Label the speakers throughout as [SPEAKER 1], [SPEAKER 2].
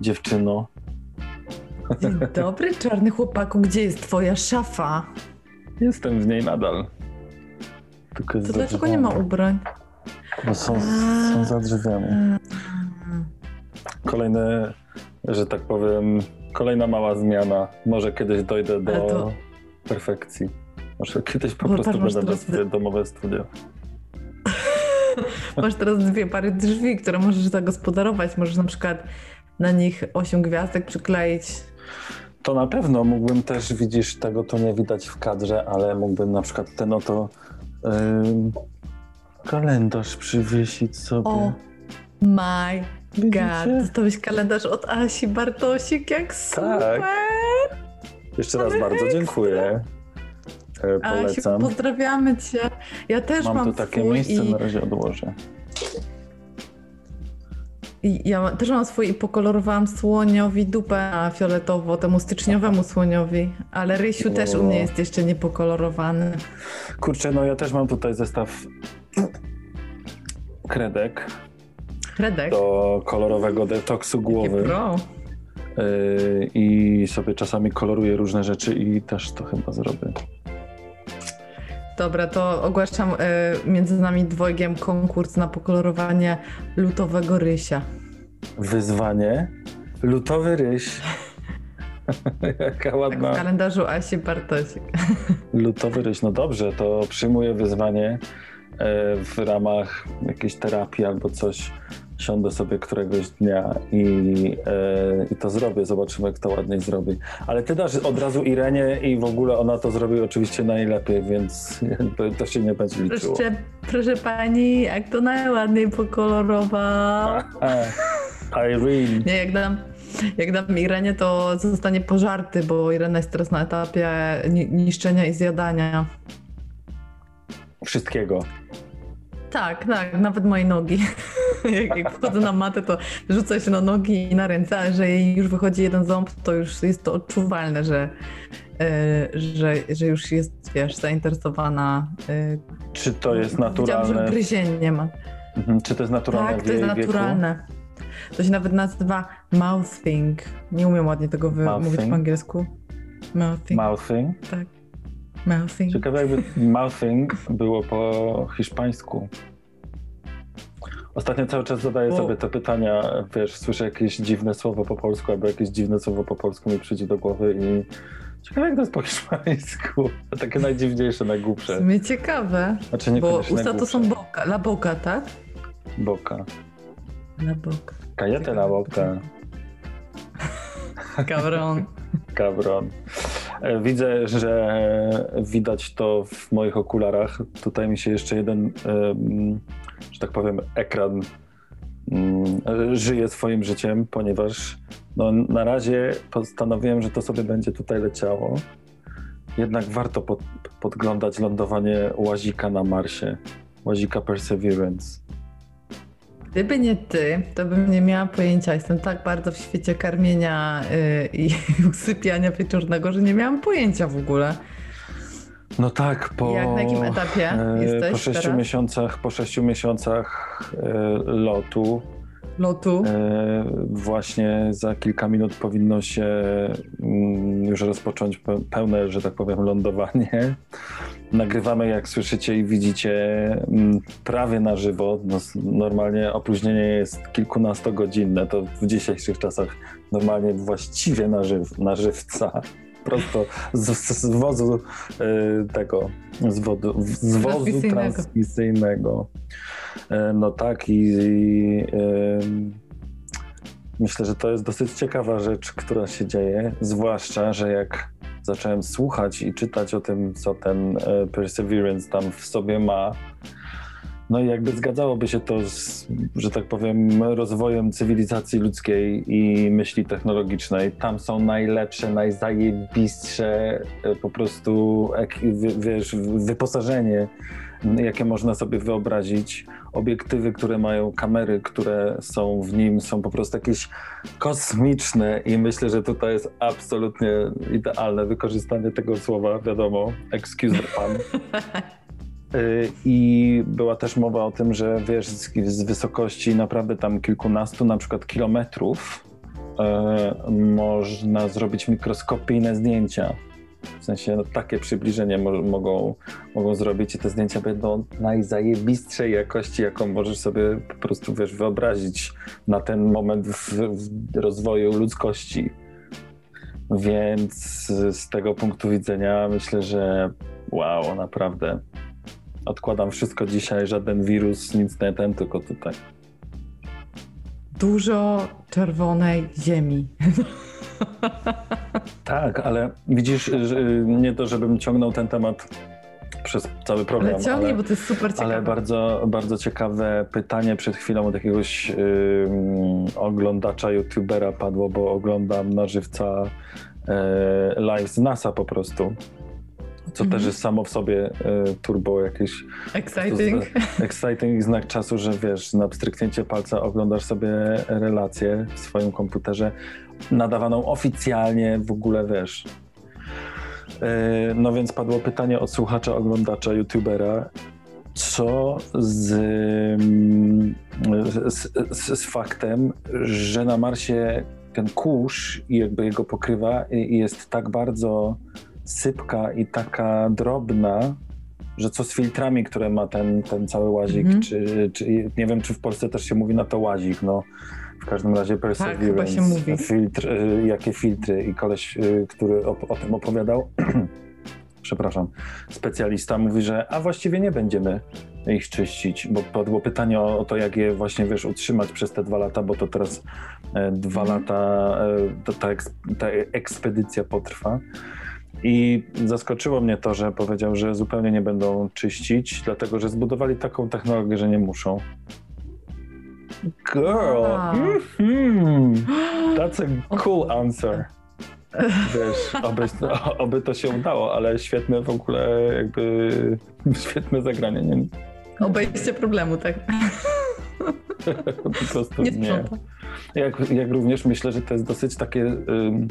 [SPEAKER 1] dziewczyno.
[SPEAKER 2] Dzień dobry, czarny chłopaku, gdzie jest twoja szafa?
[SPEAKER 1] Jestem w niej nadal. Tylko
[SPEAKER 2] To dlaczego nie ma ubrań?
[SPEAKER 1] Bo są, są za drzwiami. Kolejne, że tak powiem, kolejna mała zmiana. Może kiedyś dojdę do
[SPEAKER 2] to-
[SPEAKER 1] perfekcji. Może kiedyś po prostu
[SPEAKER 2] patrz,
[SPEAKER 1] będę miał
[SPEAKER 2] teraz-
[SPEAKER 1] swoje domowe studio.
[SPEAKER 2] Masz teraz dwie pary drzwi, które możesz zagospodarować. Możesz na przykład na nich osiem gwiazdek przykleić.
[SPEAKER 1] To na pewno mógłbym też, widzisz, tego to nie widać w kadrze, ale mógłbym na przykład ten oto ym, kalendarz przywiesić sobie.
[SPEAKER 2] O my
[SPEAKER 1] Widzicie?
[SPEAKER 2] god, dostałeś kalendarz od Asi Bartosik, jak super!
[SPEAKER 1] Jeszcze raz
[SPEAKER 2] Ale
[SPEAKER 1] bardzo
[SPEAKER 2] ekstra.
[SPEAKER 1] dziękuję. E,
[SPEAKER 2] Asiu,
[SPEAKER 1] Polecam.
[SPEAKER 2] pozdrawiamy cię. Ja też mam,
[SPEAKER 1] Mam tu takie miejsce,
[SPEAKER 2] i,
[SPEAKER 1] na razie odłożę.
[SPEAKER 2] Ja też mam swój i pokolorowałam słoniowi dupę na fioletowo, temu styczniowemu słoniowi, ale Rysiu też u mnie jest jeszcze niepokolorowany.
[SPEAKER 1] Kurczę, no ja też mam tutaj zestaw kredek
[SPEAKER 2] Redek,
[SPEAKER 1] do kolorowego detoksu
[SPEAKER 2] jakie
[SPEAKER 1] głowy
[SPEAKER 2] pro.
[SPEAKER 1] Yy, i sobie czasami koloruję różne rzeczy i też to chyba zrobię.
[SPEAKER 2] Dobra, to ogłaszam y, między nami dwojgiem konkurs na pokolorowanie lutowego rysia.
[SPEAKER 1] Wyzwanie. Lutowy ryś. Jaka
[SPEAKER 2] Tak
[SPEAKER 1] ładna.
[SPEAKER 2] w kalendarzu Asi Bartosik.
[SPEAKER 1] Lutowy ryś. No dobrze, to przyjmuję wyzwanie e, w ramach jakiejś terapii albo coś. Siądę sobie któregoś dnia i, e, i to zrobię. Zobaczymy, jak to ładniej zrobi. Ale ty dasz od razu Irenie i w ogóle ona to zrobi oczywiście najlepiej, więc to się nie będzie liczyło.
[SPEAKER 2] Proszę, proszę pani, jak to najładniej pokolorował.
[SPEAKER 1] Irene.
[SPEAKER 2] Nie, jak dam, jak dam Irenie, to zostanie pożarty, bo Irena jest teraz na etapie ni- niszczenia i zjadania.
[SPEAKER 1] Wszystkiego.
[SPEAKER 2] Tak, tak, nawet moje nogi. jak, jak wchodzę na matę, to rzucę się na nogi i na ręce, ale że jej już wychodzi jeden ząb, to już jest to odczuwalne, że, e, że, że już jest, wiesz, zainteresowana. e,
[SPEAKER 1] Czy to jest
[SPEAKER 2] Widziałam,
[SPEAKER 1] naturalne?
[SPEAKER 2] że gryzienie ma.
[SPEAKER 1] Mhm. Czy to jest naturalne
[SPEAKER 2] Tak, to jest
[SPEAKER 1] jej wieku?
[SPEAKER 2] naturalne. To się nawet nazywa mouthing. Nie umiem ładnie tego wymówić po angielsku. Mouthing.
[SPEAKER 1] Mouthing.
[SPEAKER 2] tak. Mouthing.
[SPEAKER 1] Ciekawe jakby mouthing było po hiszpańsku. Ostatnio cały czas zadaję
[SPEAKER 2] Bo-
[SPEAKER 1] sobie te pytania, wiesz, słyszę jakieś dziwne słowo po polsku, albo jakieś dziwne słowo po polsku mi przyjdzie do głowy i ciekawe jak to jest po hiszpańsku. Takie najdziwniejsze,
[SPEAKER 2] W
[SPEAKER 1] najgłupsze.
[SPEAKER 2] sumie ciekawe,
[SPEAKER 1] Znaczy
[SPEAKER 2] bo
[SPEAKER 1] niekoniecznie
[SPEAKER 2] usta to są boka, la boca, tak?
[SPEAKER 1] Boka.
[SPEAKER 2] La boca.
[SPEAKER 1] Kajete la boca.
[SPEAKER 2] Cabron.
[SPEAKER 1] Cabron. E, Widzę, że widać to w moich okularach. Tutaj mi się jeszcze jeden, że tak powiem, ekran mm, żyje swoim życiem, ponieważ no, na razie postanowiłem, że to sobie będzie tutaj leciało. Jednak warto pod, podglądać lądowanie łazika na Marsie. Łazika Perseverance.
[SPEAKER 2] Gdyby nie ty, to bym nie miała pojęcia. Jestem tak bardzo w świecie karmienia y, i usypiania wieczornego, że nie miałam pojęcia w ogóle.
[SPEAKER 1] No tak, po,
[SPEAKER 2] Jak, na jakim etapie
[SPEAKER 1] e,
[SPEAKER 2] jesteś
[SPEAKER 1] po sześciu
[SPEAKER 2] teraz?
[SPEAKER 1] miesiącach, po sześciu miesiącach e, lotu
[SPEAKER 2] Lotu.
[SPEAKER 1] E, Właśnie za kilka minut powinno się mm, już rozpocząć pe- pełne, że tak powiem, lądowanie. Nagrywamy, jak słyszycie i widzicie, mm, prawie na żywo. No, normalnie opóźnienie jest kilkunastogodzinne. To w dzisiejszych czasach normalnie właściwie na, żyw, na żywca. Prosto z, z, z wozu y, tego, z, wodu, z wozu
[SPEAKER 2] Transmisyjnego.
[SPEAKER 1] transmisyjnego. E, No tak i, i em, myślę, że to jest dosyć ciekawa rzecz, która się dzieje, zwłaszcza, że jak zacząłem słuchać i czytać o tym, co ten e, Perseverance tam w sobie ma, No i jakby zgadzałoby się to z, że tak powiem, rozwojem cywilizacji ludzkiej i myśli technologicznej. Tam są najlepsze, najzajebistsze e, po prostu, wiesz, wyposażenie, jakie można sobie wyobrazić. Obiektywy, które mają kamery, które są w nim, są po prostu jakieś kosmiczne i myślę, że tutaj jest absolutnie idealne wykorzystanie tego słowa, wiadomo, excuse the pun. Y, I była też mowa o tym, że wiesz, z, wysokości naprawdę tam kilkunastu na przykład kilometrów e, można zrobić mikroskopijne zdjęcia. W sensie no, takie przybliżenie mo mogą, mogą zrobić i te zdjęcia będą najzajebistszej jakości, jaką możesz sobie po prostu wiesz, wyobrazić na ten moment w, w rozwoju ludzkości. Więc z tego punktu widzenia myślę, że wow, naprawdę odkładam wszystko dzisiaj, żaden wirus, nic nie ten, tylko tutaj.
[SPEAKER 2] Dużo czerwonej ziemi.
[SPEAKER 1] Tak, ale widzisz, nie to, żebym ciągnął ten temat przez cały program.
[SPEAKER 2] Ale ciągnij, ale, bo to jest super ciekawe.
[SPEAKER 1] Ale bardzo, bardzo ciekawe pytanie przed chwilą od jakiegoś yy, oglądacza, youtubera padło, bo oglądam na żywca yy, live z NASA po prostu co mm -hmm. też jest samo w sobie y, turbo jakieś...
[SPEAKER 2] Exciting.
[SPEAKER 1] exciting znak czasu, że wiesz, na pstryknięcie palca oglądasz sobie relację w swoim komputerze nadawaną oficjalnie w ogóle, wiesz. Y, no więc padło pytanie od słuchacza, oglądacza, youtubera, co z, z, z, z faktem, że na Marsie ten kurz i jakby jego pokrywa jest tak bardzo sypka i taka drobna, że co z filtrami, które ma ten, ten cały łazik, mm czy, czy, nie wiem, czy w Polsce też się mówi na to łazik, no w każdym razie Perseverance,
[SPEAKER 2] tak, się mówi.
[SPEAKER 1] Filtr, y, jakie filtry i koleś, y, który o, o tym opowiadał, przepraszam, specjalista mówi, że a właściwie nie będziemy ich czyścić, bo padło pytanie o, o, to, jak je właśnie, wiesz, utrzymać przez te dwa lata, bo to teraz e, dwa mm. lata e, ta, ta ekspedycja potrwa. I zaskoczyło mnie to, że powiedział, że zupełnie nie będą czyścić, dlatego że zbudowali taką technologię, że nie muszą. Girl, mm-hmm. that's a cool answer. Wiesz, oby, oby to się udało, ale świetne w ogóle jakby, świetne zagranie. Nie?
[SPEAKER 2] Obejście problemu, tak?
[SPEAKER 1] po prostu nie. nie. Jak, jak również myślę, że to jest dosyć takie... Um,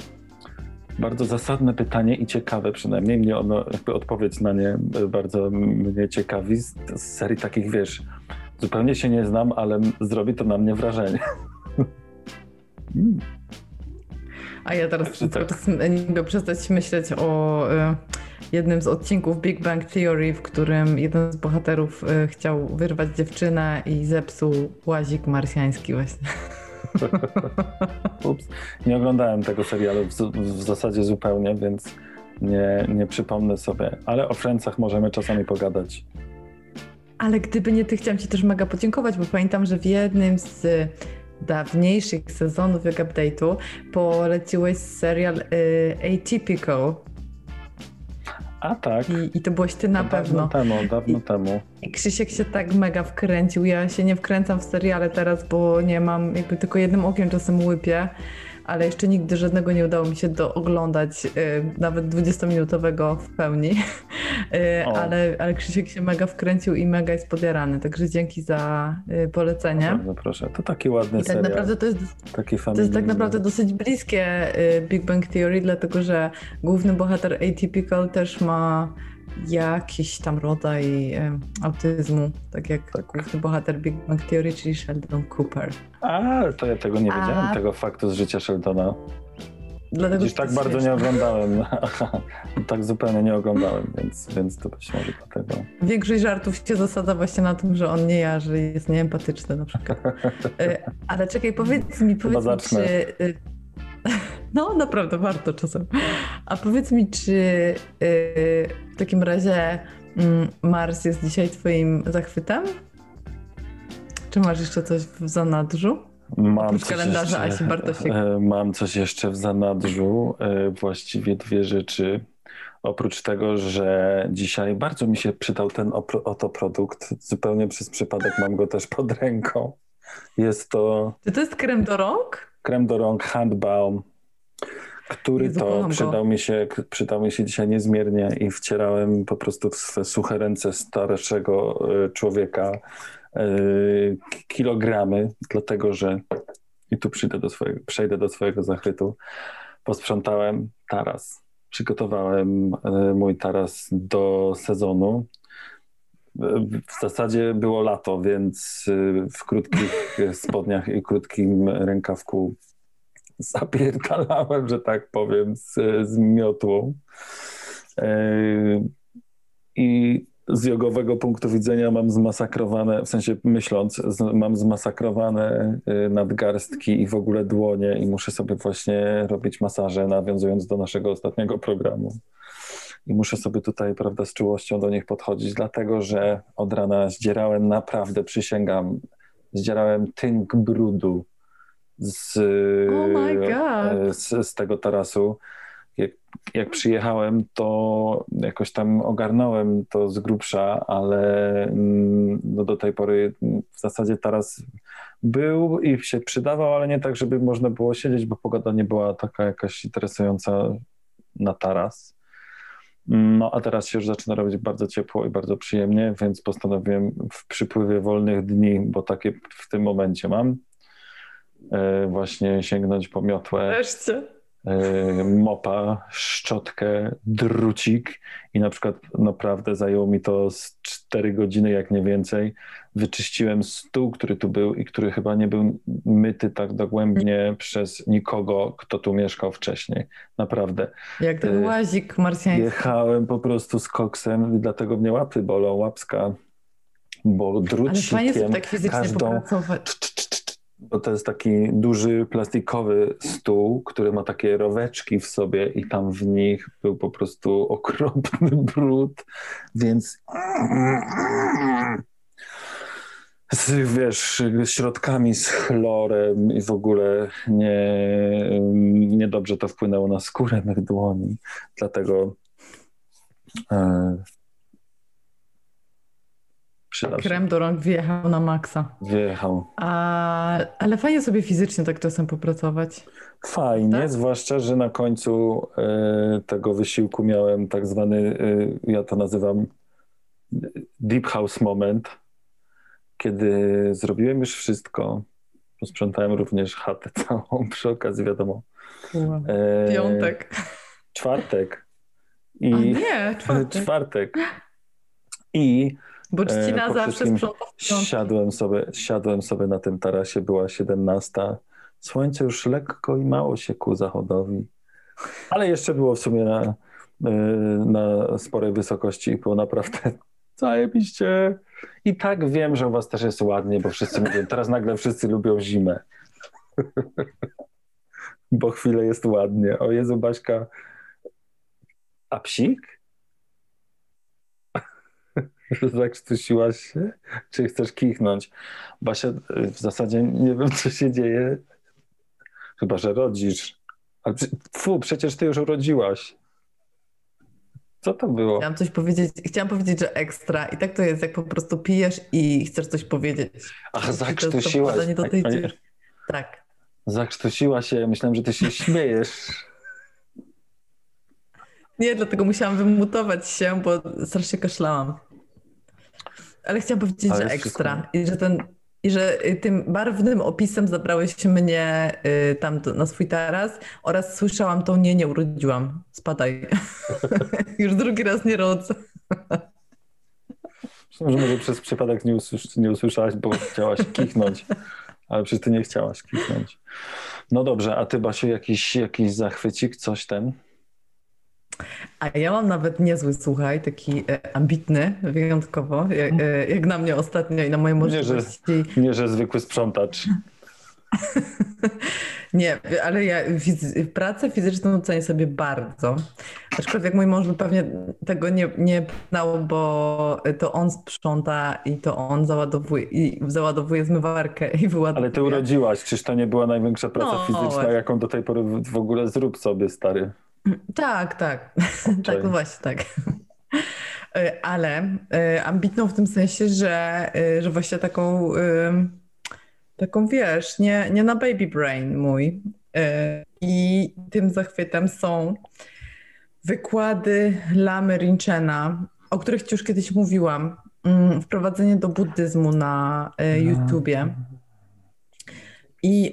[SPEAKER 1] bardzo zasadne pytanie i ciekawe przynajmniej. Mnie ono, jakby odpowiedź na nie bardzo mnie ciekawi z, z serii takich, wiesz, zupełnie się nie znam, ale zrobi to na mnie wrażenie.
[SPEAKER 2] A ja teraz tak. niby przestać myśleć o y, jednym z odcinków Big Bang Theory, w którym jeden z bohaterów y, chciał wyrwać dziewczynę i zepsuł łazik marsjański właśnie.
[SPEAKER 1] Ups. Nie oglądałem tego serialu w, w, zasadzie zupełnie, więc nie, nie przypomnę sobie. Ale o Friendsach możemy czasami pogadać.
[SPEAKER 2] Ale gdyby nie ty, chciałam ci też mega podziękować, bo pamiętam, że w jednym z dawniejszych sezonów Jak Update'u poleciłeś serial y, Atypical
[SPEAKER 1] a tak.
[SPEAKER 2] I, I, to byłeś ty na
[SPEAKER 1] no,
[SPEAKER 2] pewno.
[SPEAKER 1] Dawno temu, dawno
[SPEAKER 2] I,
[SPEAKER 1] temu.
[SPEAKER 2] I Krzysiek się tak mega wkręcił. Ja się nie wkręcam w seriale teraz, bo nie mam, jakby tylko jednym okiem czasem łypię ale jeszcze nigdy żadnego nie udało mi się dooglądać, y, nawet 20-minutowego w pełni. Y, ale, ale Krzysiek się mega wkręcił i mega jest podjarany, także dzięki za y, polecenie.
[SPEAKER 1] Bardzo proszę, to taki ładny I
[SPEAKER 2] tak serial. naprawdę to jest,
[SPEAKER 1] taki
[SPEAKER 2] to jest tak naprawdę dosyć bliskie Big Bang Theory, dlatego że główny bohater Atypical też ma jakiś tam rodzaj e, autyzmu, tak jak tak. główny bohater Big Bang Theory, czyli Sheldon Cooper.
[SPEAKER 1] A, to ja tego nie wiedziałem, A... tego faktu z życia Sheldona.
[SPEAKER 2] Dlatego
[SPEAKER 1] Widzisz, tak bardzo nie oglądałem. tak zupełnie nie oglądałem, więc, więc to być może dlatego.
[SPEAKER 2] Większość żartów się zasadza właśnie na tym, że on nie ja, że jest nieempatyczny na przykład. E, ale czekaj, powiedz mi, powiedz mi, czy no, naprawdę warto czasem. A powiedz mi, czy yy, w takim razie yy, Mars jest dzisiaj Twoim zachwytem? Czy masz jeszcze coś w zanadrzu?
[SPEAKER 1] Mam
[SPEAKER 2] coś kalendarza jeszcze, Asi Bartosiek.
[SPEAKER 1] E, mam coś jeszcze w zanadrzu. E, właściwie dwie rzeczy. Oprócz tego, że dzisiaj bardzo mi się przydał ten oto produkt, zupełnie przez przypadek mam go też pod ręką. Jest to
[SPEAKER 2] Czy to jest krem do rąk?
[SPEAKER 1] Krem do rąk Handbaum, który to przydał mi, się, przydał mi się dzisiaj niezmiernie i wcierałem po prostu w swe suche ręce starszego e, człowieka k- kilogramy, dlatego że i tu przyjdę do swojego, przejdę do swojego zachwytu. Posprzątałem taras. Przygotowałem e, mój taras do sezonu. W zasadzie było lato, więc e, w krótkich spodniach i krótkim rękawku zapierdalałem, że tak powiem, z, z miotłą. E, I z jogowego punktu widzenia mam zmasakrowane, w sensie myśląc, z, mam zmasakrowane e, nadgarstki i w ogóle dłonie i muszę sobie właśnie robić masaże, nawiązując do naszego ostatniego programu. I muszę sobie tutaj, prawda, z czułością do nich podchodzić, dlatego że od rana zdzierałem, naprawdę przysięgam, zdzierałem tynk brudu z,
[SPEAKER 2] Oh God.
[SPEAKER 1] z, z tego tarasu. Jak, jak przyjechałem, to jakoś tam ogarnąłem to z grubsza, ale mm, no do tej pory w zasadzie taras był i się przydawał, ale nie tak, żeby można było siedzieć, bo pogoda nie była taka jakaś interesująca na taras. No a teraz się już zaczyna robić bardzo ciepło i bardzo przyjemnie, więc postanowiłem w przypływie wolnych dni, bo takie w tym momencie mam, e, właśnie sięgnąć po miotłę,
[SPEAKER 2] Wreszcie.
[SPEAKER 1] E, mopa, szczotkę, drucik i na przykład naprawdę zajęło mi to z 4 godziny, jak nie więcej. Wyczyściłem stół, który tu był i który chyba nie był myty tak dogłębnie przez nikogo, kto tu mieszkał wcześniej. Naprawdę.
[SPEAKER 2] Jak ten
[SPEAKER 1] Y,
[SPEAKER 2] łazik marsjański.
[SPEAKER 1] Jechałem po prostu z koksem i dlatego mnie łapy bolą, łapska, bo
[SPEAKER 2] Ale
[SPEAKER 1] drucikiem
[SPEAKER 2] fajnie sobie tak fizycznie
[SPEAKER 1] każdą...
[SPEAKER 2] popracować.
[SPEAKER 1] Bo to jest taki duży plastikowy stół, który ma takie roweczki w sobie i tam w nich był po prostu okropny brud, więc z, wiesz, środkami z chlorem i w ogóle nie, niedobrze to wpłynęło na skórę mych dłoni. Dlatego e, przydał.
[SPEAKER 2] Krem do rąk wjechał na maksa.
[SPEAKER 1] Wjechał.
[SPEAKER 2] A, ale fajnie sobie fizycznie tak czasem popracować.
[SPEAKER 1] Fajnie,
[SPEAKER 2] Tak?
[SPEAKER 1] zwłaszcza, że na końcu e, tego wysiłku miałem tak zwany, e, ja to nazywam deep house moment, kiedy zrobiłem już wszystko, posprzątałem również chatę całą, przy okazji wiadomo. E,
[SPEAKER 2] Piątek.
[SPEAKER 1] Czwartek. I
[SPEAKER 2] A nie, czwartek.
[SPEAKER 1] czwartek. I
[SPEAKER 2] Bo
[SPEAKER 1] E,
[SPEAKER 2] trzcina
[SPEAKER 1] po
[SPEAKER 2] zawsze sprząta.
[SPEAKER 1] Siadłem sobie, siadłem sobie na tym tarasie, była 17. Słońce już lekko i mało się ku zachodowi, ale jeszcze było w sumie na, y, na sporej wysokości i było naprawdę zajebiście. I tak wiem, że u was też jest ładnie, bo wszyscy mówią, teraz nagle wszyscy lubią zimę. bo chwilę jest ładnie. O Jezu, Baśka, a psik? Zakrztusiłaś się? Czy chcesz kichnąć? Basia, w zasadzie nie wiem, co się dzieje. Chyba, że rodzisz. Ale, fu, przecież ty już urodziłaś. Co to było?
[SPEAKER 2] Chciałam coś powiedzieć, chciałam powiedzieć, że ekstra. I tak to jest, jak po prostu pijesz i chcesz coś powiedzieć.
[SPEAKER 1] Ach,
[SPEAKER 2] I to- to
[SPEAKER 1] zakrztusiłaś.
[SPEAKER 2] nie. Tak.
[SPEAKER 1] Zakrztusiła się. Myślałem, że ty się śmiejesz.
[SPEAKER 2] Nie, dlatego musiałam wymutować się, bo strasznie kaszlałam. Ale chciałam powiedzieć,
[SPEAKER 1] Ale
[SPEAKER 2] że ekstra. I że, ten, I że y, tym barwnym opisem zabrałeś mnie y, tam do, na swój taras oraz słyszałam to nie, nie urodziłam. Spadaj. Już drugi raz nie rodzę.
[SPEAKER 1] Myślałem, że może przez przypadek nie, usłysz, nie usłyszałaś, bo chciałaś kichnąć. Ale przecież ty nie chciałaś kichnąć. No dobrze, a ty, Basiu, jakiś, jakiś zachwycik, coś ten?
[SPEAKER 2] A ja mam nawet niezły, słuchaj, taki e, ambitny, wyjątkowo, jak, e, jak na mnie ostatnio i na moje
[SPEAKER 1] Nie, że-
[SPEAKER 2] możliwości.
[SPEAKER 1] Nie, że zwykły sprzątacz.
[SPEAKER 2] Nie, ale ja fizy- pracę fizyczną cenię sobie bardzo. Aczkolwiek mój mąż by pewnie tego nie, nie znał, bo to on sprząta i to on załadowuje, i załadowuje zmywarkę i wyładowuje.
[SPEAKER 1] Ale ty urodziłaś, czyż to nie była największa praca
[SPEAKER 2] No,
[SPEAKER 1] fizyczna, jaką do tej pory w, w ogóle zrób sobie, stary.
[SPEAKER 2] Tak, tak. tak, no właśnie, tak. E, ale e, ambitną w tym sensie, że, e, że właśnie taką, taką wiesz, nie, nie na baby brain mój. I tym zachwytem są wykłady Lamy Rinchena, o których ci już kiedyś mówiłam. Mm, wprowadzenie do buddyzmu na YouTubie. I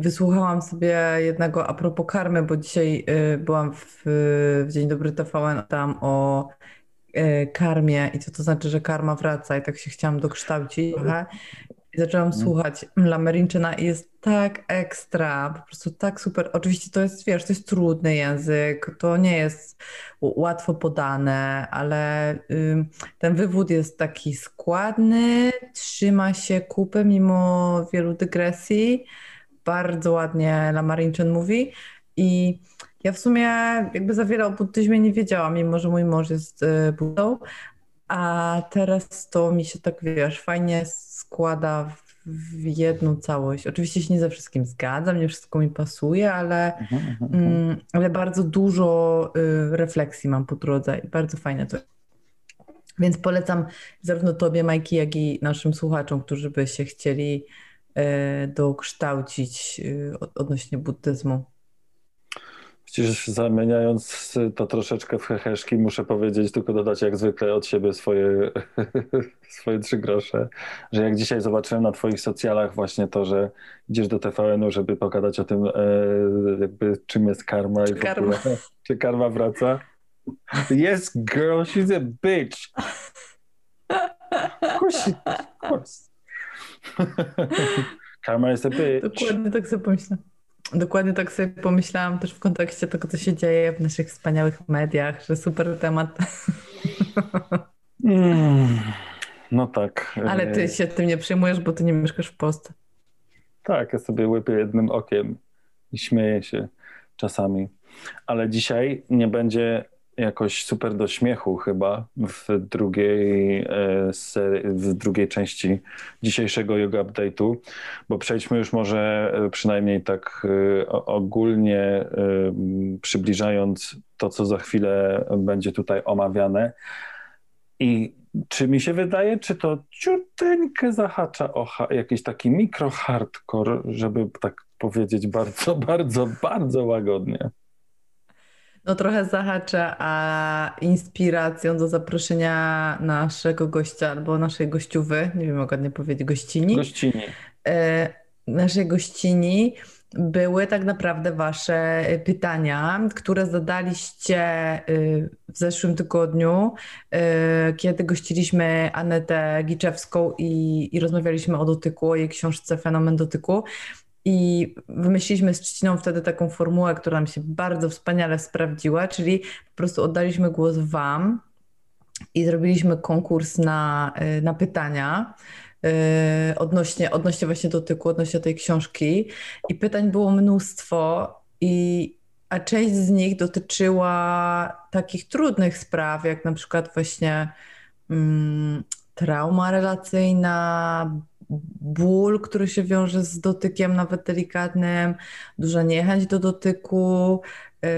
[SPEAKER 2] Wysłuchałam sobie jednego a propos karmy, bo dzisiaj y, byłam w, w Dzień Dobry TVN tam o y, karmie i co to znaczy, że karma wraca i tak się chciałam dokształcić trochę. I zaczęłam mhm. słuchać Lamerinczyna i jest tak ekstra, po prostu tak super. Oczywiście to jest, wiesz, to jest trudny język, to nie jest łatwo podane, ale y, ten wywód jest taki składny, trzyma się kupy mimo wielu dygresji bardzo ładnie Lamarinczyn mówi i ja w sumie jakby za wiele o buddyzmie nie wiedziałam, mimo że mój mąż jest y, buddą, a teraz to mi się tak, wiesz, fajnie składa w jedną całość. Oczywiście się nie ze wszystkim zgadzam, nie wszystko mi pasuje, ale, mhm, mhm, mhm. mm, ale bardzo dużo y, refleksji mam po drodze i bardzo fajne to Więc polecam zarówno Tobie, Majki, jak i naszym słuchaczom, którzy by się chcieli dokształcić e, odnośnie buddyzmu.
[SPEAKER 1] Przecież zamieniając to troszeczkę w heheszki, muszę powiedzieć, tylko dodać jak zwykle od siebie swoje, swoje trzy grosze, że jak dzisiaj zobaczyłem na twoich socjalach właśnie to, że idziesz do TVN-u, żeby pogadać o tym, e, jakby czym jest karma
[SPEAKER 2] czy
[SPEAKER 1] i karma. Ogóle, czy karma wraca. Yes, girl, she's a bitch. Of course, of course. Karma is a bitch.
[SPEAKER 2] Dokładnie tak sobie pomyślałam. Dokładnie tak sobie pomyślałam też w kontekście tego, co się dzieje w naszych wspaniałych mediach, że super temat.
[SPEAKER 1] Mm, no tak.
[SPEAKER 2] Ale ty się tym nie przejmujesz, bo ty nie mieszkasz w Polsce.
[SPEAKER 1] Tak, ja sobie łypię jednym okiem i śmieję się czasami. Ale dzisiaj nie będzie jakoś super do śmiechu chyba w drugiej, e, w drugiej części dzisiejszego yoga update'u, bo przejdźmy już może e, przynajmniej tak e, ogólnie przybliżając to, co za chwilę będzie tutaj omawiane. I czy mi się wydaje, czy to ciuteńkę zahacza o jakiś taki mikro hardcore, żeby tak powiedzieć bardzo, bardzo, bardzo łagodnie?
[SPEAKER 2] No trochę zahacza, a inspiracją do zaproszenia naszego gościa albo naszej gościuwy, nie wiem, mogę nie powiedzieć, gościni.
[SPEAKER 1] Gościni.
[SPEAKER 2] E, naszej gościni były tak naprawdę Wasze pytania, które zadaliście y, w zeszłym tygodniu, kiedy gościliśmy Anetę Giczewską i, i rozmawialiśmy o dotyku, o jej książce Fenomen dotyku. I wymyśliliśmy z Trzciną wtedy taką formułę, która nam się bardzo wspaniale sprawdziła, czyli po prostu oddaliśmy głos Wam i zrobiliśmy konkurs na, y, na pytania yy, odnośnie, odnośnie właśnie dotyku, odnośnie tej książki. I pytań było mnóstwo, i, a część z nich dotyczyła takich trudnych spraw, jak na przykład właśnie mm, trauma relacyjna, ból, który się wiąże z dotykiem, nawet delikatnym, duża niechęć do dotyku, yy,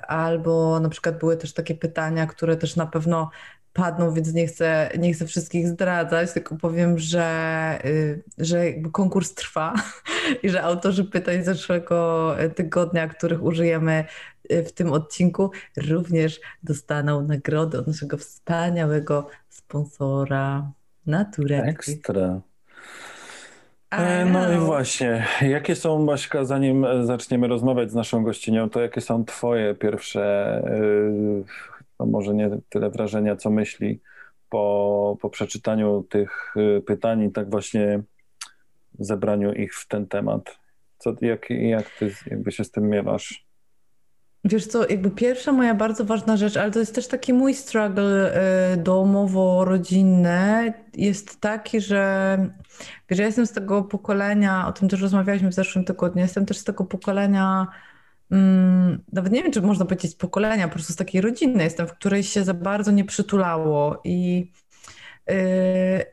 [SPEAKER 2] albo na przykład były też takie pytania, które też na pewno padną, więc nie chcę, nie chcę wszystkich zdradzać, tylko powiem, że, yy, że konkurs trwa i że autorzy pytań z zeszłego tygodnia, których użyjemy yy, w tym odcinku, również dostaną nagrody od naszego wspaniałego sponsora Naturek.
[SPEAKER 1] Ekstra. E, no i właśnie, jakie są, Baśka, zanim zaczniemy rozmawiać z naszą gościnią, to jakie są twoje pierwsze, e, no może nie tyle wrażenia, co myśli po, po przeczytaniu tych e, pytań i tak właśnie zebraniu ich w ten temat? Co, jak, jak ty jakby się z tym miewasz?
[SPEAKER 2] Wiesz co, jakby pierwsza moja bardzo ważna rzecz, ale to jest też taki mój struggle y, domowo-rodzinny, jest taki, że wiesz, ja jestem z tego pokolenia, o tym też rozmawialiśmy w zeszłym tygodniu, jestem też z tego pokolenia, mm, nawet nie wiem, czy można powiedzieć pokolenia, po prostu z takiej rodziny. Jestem, w której się za bardzo nie przytulało i,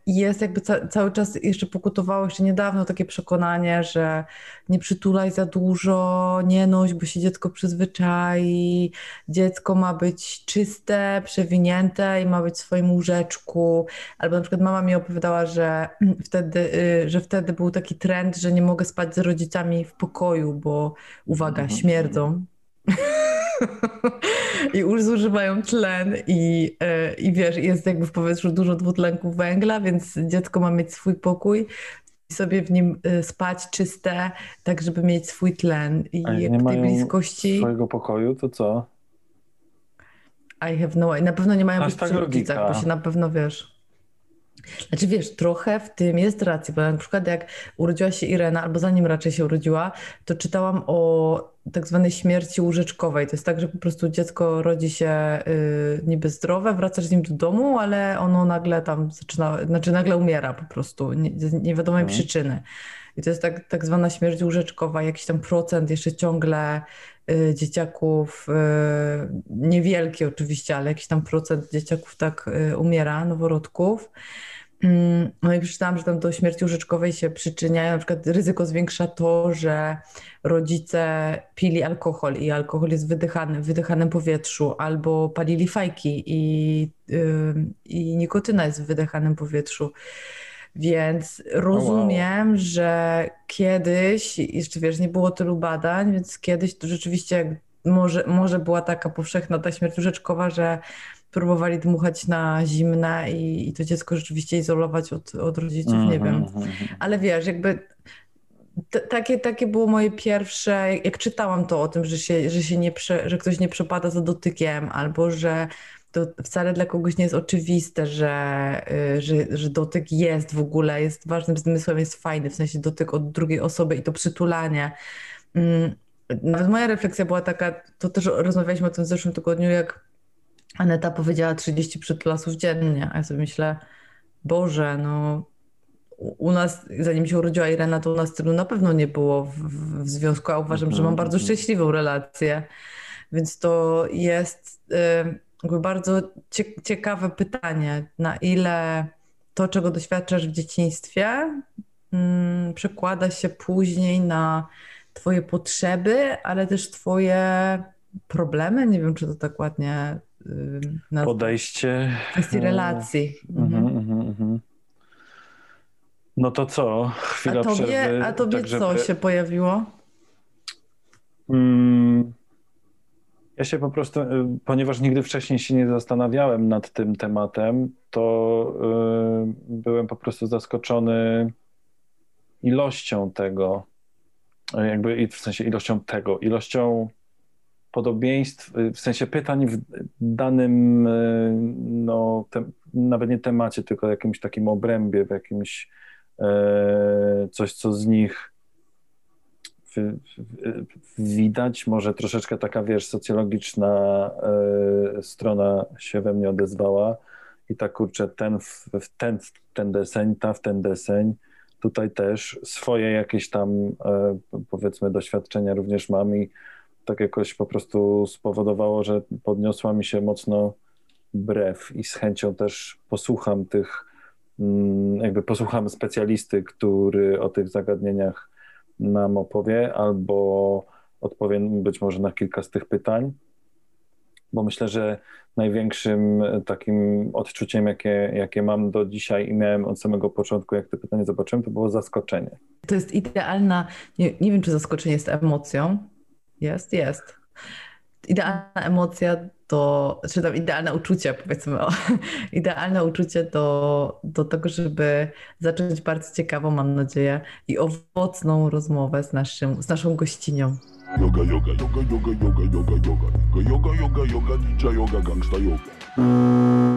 [SPEAKER 2] jest jakby ca cały czas jeszcze pokutowało jeszcze niedawno takie przekonanie, że nie przytulaj za dużo, nie noś, bo się dziecko przyzwyczai, dziecko ma być czyste, przewinięte i ma być w swoim łóżeczku. Albo na przykład mama mi opowiadała, że wtedy, y, że wtedy był taki trend, że nie mogę spać z rodzicami w pokoju, bo uwaga,
[SPEAKER 1] Mhm.
[SPEAKER 2] śmierdzą. I zużywają tlen i, e, i wiesz, jest jakby w powietrzu dużo dwutlenku węgla, więc dziecko ma mieć swój pokój i sobie w nim e, spać czyste, tak żeby mieć swój tlen. I
[SPEAKER 1] A jak nie
[SPEAKER 2] tej bliskości
[SPEAKER 1] swojego pokoju, to co?
[SPEAKER 2] I have no Na pewno nie mają
[SPEAKER 1] Aż
[SPEAKER 2] być
[SPEAKER 1] tak
[SPEAKER 2] przy rodzicach, bo się na pewno wiesz. Znaczy wiesz, trochę w tym jest racji, bo na przykład jak urodziła się Irena, albo zanim raczej się urodziła, to czytałam o tak zwanej śmierci łóżeczkowej. To jest tak, że po prostu dziecko rodzi się y, niby zdrowe, wracasz z nim do domu, ale ono nagle tam zaczyna, znaczy nagle umiera po prostu, nie, z niewiadomej
[SPEAKER 1] Mhm.
[SPEAKER 2] przyczyny. I to jest tak, tak zwana śmierć łóżeczkowa, jakiś tam procent jeszcze ciągle dzieciaków, y, niewielki oczywiście, ale jakiś tam procent dzieciaków tak y, umiera, noworodków. Mm, No i przeczytałam, że tam do śmierci łóżeczkowej się przyczyniają, na przykład ryzyko zwiększa to, że rodzice pili alkohol i alkohol jest wydychany w wydychanym powietrzu, albo palili fajki i, ym, i nikotyna jest w wydychanym powietrzu. Więc rozumiem, że kiedyś, jeszcze wiesz, nie było tylu badań, więc kiedyś to rzeczywiście może, może była taka powszechna ta śmierć łóżeczkowa, że próbowali dmuchać na zimne i, i to dziecko rzeczywiście izolować od, od rodziców, nie
[SPEAKER 1] Mhm,
[SPEAKER 2] wiem.
[SPEAKER 1] mhm, mhm.
[SPEAKER 2] Ale wiesz, jakby takie, takie było moje pierwsze, jak, jak czytałam to o tym, że, się, że, się nie prze, że ktoś nie przepada za dotykiem, albo że to wcale dla kogoś nie jest oczywiste, że, y, że, że dotyk jest w ogóle, jest ważnym zmysłem, jest fajny, w sensie dotyk od drugiej osoby i to przytulanie. Mm, Nawet moja refleksja była taka, to też rozmawialiśmy o tym w zeszłym tygodniu, jak Aneta powiedziała 30 przytulasów dziennie, a ja sobie myślę, Boże, no u nas, zanim się urodziła Irena, to u nas tylu na pewno nie było w, w, związku, a uważam, że mam bardzo szczęśliwą relację. Więc to jest y, bardzo cie, ciekawe pytanie, na ile to, czego doświadczasz w dzieciństwie, mm, przekłada się później na twoje potrzeby, ale też twoje problemy. Nie wiem, czy to tak ładnie y, nazwać.
[SPEAKER 1] Podejście.
[SPEAKER 2] W kwestii relacji.
[SPEAKER 1] Mhm,
[SPEAKER 2] Mhm.
[SPEAKER 1] mhm, mhm. No to co? Chwila
[SPEAKER 2] A tobie,
[SPEAKER 1] przerwy.
[SPEAKER 2] a tobie
[SPEAKER 1] tak,
[SPEAKER 2] co
[SPEAKER 1] żeby-
[SPEAKER 2] się pojawiło?
[SPEAKER 1] Ja się po prostu, y, ponieważ nigdy wcześniej się nie zastanawiałem nad tym tematem, to y, byłem po prostu zaskoczony ilością tego, y, jakby i w sensie ilością tego, ilością podobieństw, w sensie pytań w danym, no, nawet nie temacie, tylko jakimś takim obrębie, w jakimś coś, co z nich widać, może troszeczkę taka, wiesz, socjologiczna e, strona się we mnie odezwała i tak, kurczę, ten w, ten, ten deseń, ta w ten deseń, tutaj też swoje jakieś tam, e, powiedzmy, doświadczenia również mam i tak jakoś po prostu spowodowało, że podniosła mi się mocno brew i z chęcią też posłucham tych, mm, jakby posłucham specjalisty, który o tych zagadnieniach nam opowie, albo odpowiem być może na kilka z tych pytań, bo myślę, że największym takim odczuciem, jakie, jakie mam do dzisiaj i miałem od samego początku, jak te pytania zobaczyłem, to było zaskoczenie.
[SPEAKER 2] To jest idealna, nie, nie wiem czy zaskoczenie jest emocją. Jest, jest. Idealna emocja to, czy tam idealne uczucie, powiedzmy, o, idealne uczucie do, do tego, żeby zacząć bardzo ciekawą, mam nadzieję, i owocną rozmowę z, naszym, z naszą gościnią.
[SPEAKER 3] Yoga, yoga, yoga, yoga, yoga, yoga, yoga, yoga, yoga, yoga, yoga, yoga, gangsta yoga.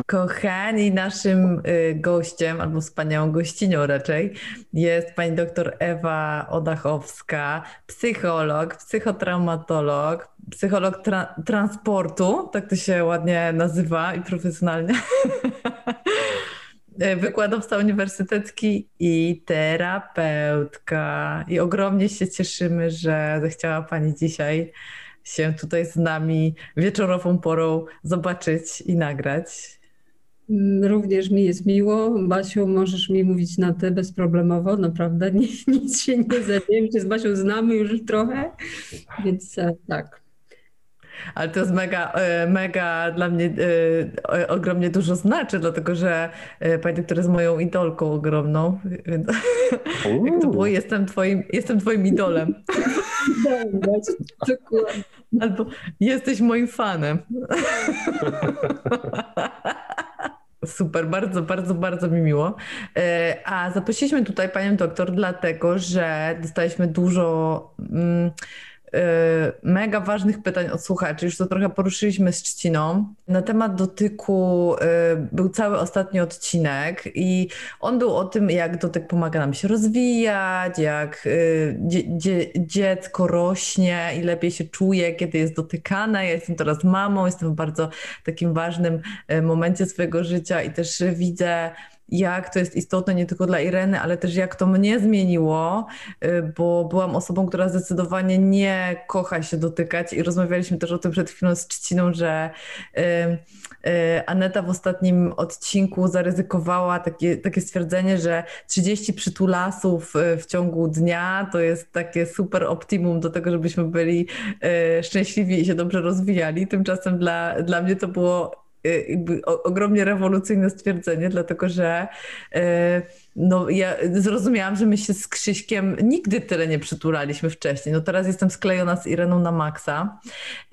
[SPEAKER 2] Kochani, naszym y, gościem, albo wspaniałą gościnią raczej, jest pani doktor Ewa Odachowska, psycholog, psychotraumatolog, psycholog tra- transportu, tak to się ładnie nazywa i profesjonalnie. Y, Wykładowca uniwersytecki i terapeutka. I ogromnie się cieszymy, że zechciała Pani dzisiaj się tutaj z nami wieczorową porą zobaczyć i nagrać.
[SPEAKER 4] Mm, również mi jest miło. Basiu, możesz mi mówić na ty bezproblemowo, naprawdę. nic się nie dzieje. My się z Basią znamy już trochę, więc e, tak.
[SPEAKER 2] Ale to jest mega, e, mega dla mnie e, ogromnie dużo znaczy, dlatego że pani doktor jest moją idolką ogromną. Jak to było? Jestem twoim, jestem twoim idolem.
[SPEAKER 4] Dokładnie.
[SPEAKER 2] Albo jesteś moim fanem. Super, bardzo, bardzo, bardzo mi miło. E, a zaprosiliśmy tutaj panią doktor, dlatego że dostaliśmy dużo. Mm, mega ważnych pytań od słuchaczy. Już to trochę poruszyliśmy z Trzciną. Na temat dotyku y, był cały ostatni odcinek i on był o tym, jak dotyk pomaga nam się rozwijać, jak y, dzie dziecko rośnie i lepiej się czuje, kiedy jest dotykane. Ja jestem teraz mamą, jestem w bardzo takim ważnym momencie swojego życia i też widzę jak to jest istotne nie tylko dla Ireny, ale też jak to mnie zmieniło, y, bo byłam osobą, która zdecydowanie nie kocha się dotykać i rozmawialiśmy też o tym przed chwilą z Trzciną, że y, y, Aneta w ostatnim odcinku zaryzykowała takie, takie stwierdzenie, że 30 przytulasów w ciągu dnia to jest takie super optimum do tego, żebyśmy byli szczęśliwi i się dobrze rozwijali. Tymczasem dla, dla mnie to było jakby ogromnie rewolucyjne stwierdzenie, dlatego że y, no, ja zrozumiałam, że my się z Krzyśkiem nigdy tyle nie przytulaliśmy wcześniej. No teraz jestem sklejona z Ireną na maksa,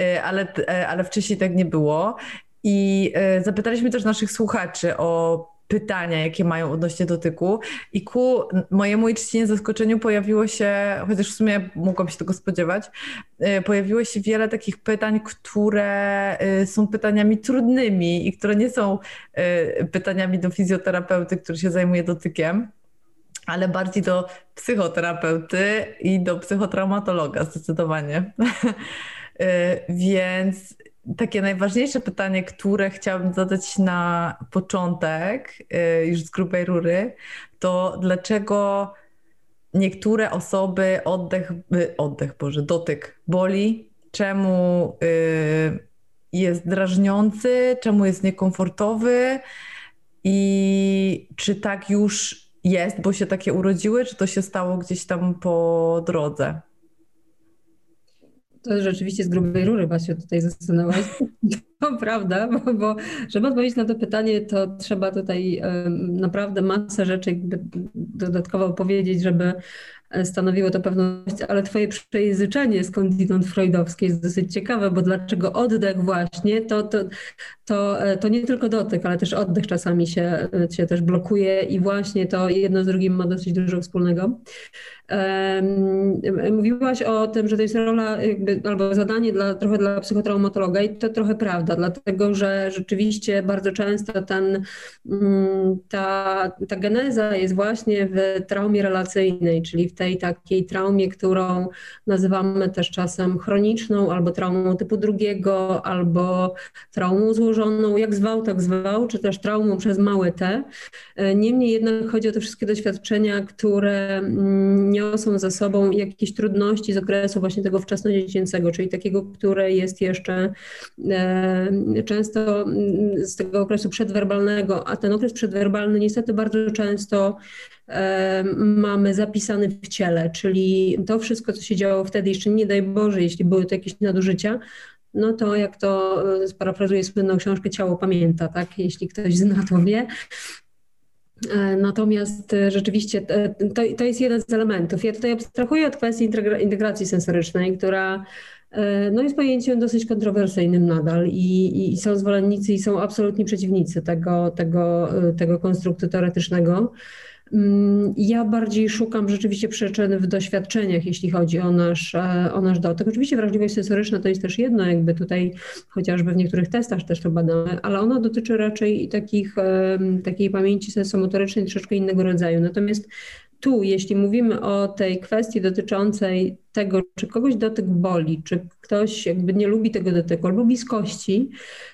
[SPEAKER 2] y, ale, ale wcześniej tak nie było. I zapytaliśmy też naszych słuchaczy o pytania, jakie mają odnośnie dotyku. I ku mojemu i czcinie zaskoczeniu pojawiło się, chociaż w sumie mogłam się tego spodziewać, y, pojawiło się wiele takich pytań, które y, są pytaniami trudnymi i które nie są y, pytaniami do fizjoterapeuty, który się zajmuje dotykiem ale bardziej do psychoterapeuty i do psychotraumatologa zdecydowanie. Więc takie najważniejsze pytanie, które chciałabym zadać na początek, y, już z grubej rury, to dlaczego niektóre osoby oddech, y, oddech, Boże, dotyk boli, czemu y, jest drażniący, czemu jest niekomfortowy? I czy tak już jest, bo się takie urodziły, czy to się stało gdzieś tam po drodze?
[SPEAKER 4] To rzeczywiście z grubej rury Was się tutaj zastanęłaś. To prawda, bo, bo, żeby odpowiedzieć na to pytanie, to trzeba tutaj naprawdę masę rzeczy dodatkowo powiedzieć, żeby e, stanowiło to pewność, ale twoje przejęzyczenie skądinąd freudowskie jest dosyć ciekawe, bo dlaczego oddech właśnie, to, to, to, e, to nie tylko dotyk, ale też oddech czasami się, e, się też blokuje i właśnie to jedno z drugim ma dosyć dużo wspólnego. Mówiłaś o tym, że to jest rola jakby, albo zadanie dla, trochę dla psychotraumatologa i to trochę prawda, dlatego że rzeczywiście bardzo często ten, mm, ta, ta geneza jest właśnie w traumie relacyjnej, czyli w tej takiej traumie, którą nazywamy też czasem chroniczną, albo traumą typu drugiego, albo traumą złożoną, jak zwał, tak zwał, czy też traumą przez małe T. Niemniej jednak chodzi o te wszystkie doświadczenia, które mm, niosą za sobą jakieś trudności z okresu właśnie tego wczesnodziecięcego, czyli takiego, które jest jeszcze e, często mm, z tego okresu przedwerbalnego, a ten okres przedwerbalny niestety bardzo często e, mamy zapisany w ciele, czyli to wszystko, co się działo wtedy, jeszcze nie daj Boże, jeśli były to jakieś nadużycia, no to jak to e, sparafrazuję słynną książkę Ciało pamięta, tak? Jeśli ktoś zna, to wie. E, natomiast e, rzeczywiście e, to, to jest jeden z elementów. Ja tutaj abstrahuję od kwestii integracji sensorycznej, która no jest pojęciem dosyć kontrowersyjnym nadal i, i są zwolennicy i są absolutni przeciwnicy tego, tego, tego konstruktu teoretycznego. Mm, ja bardziej szukam rzeczywiście przyczyn w doświadczeniach, jeśli chodzi o nasz, e, o nasz dotyk. Oczywiście wrażliwość sensoryczna to jest też jedno, jakby tutaj chociażby w niektórych testach też to badamy, ale ona dotyczy raczej takich, takiej pamięci sensomotorycznej troszeczkę innego rodzaju. Natomiast tu, jeśli mówimy o tej kwestii dotyczącej tego, czy kogoś dotyk boli, czy ktoś jakby nie lubi tego dotyku albo bliskości,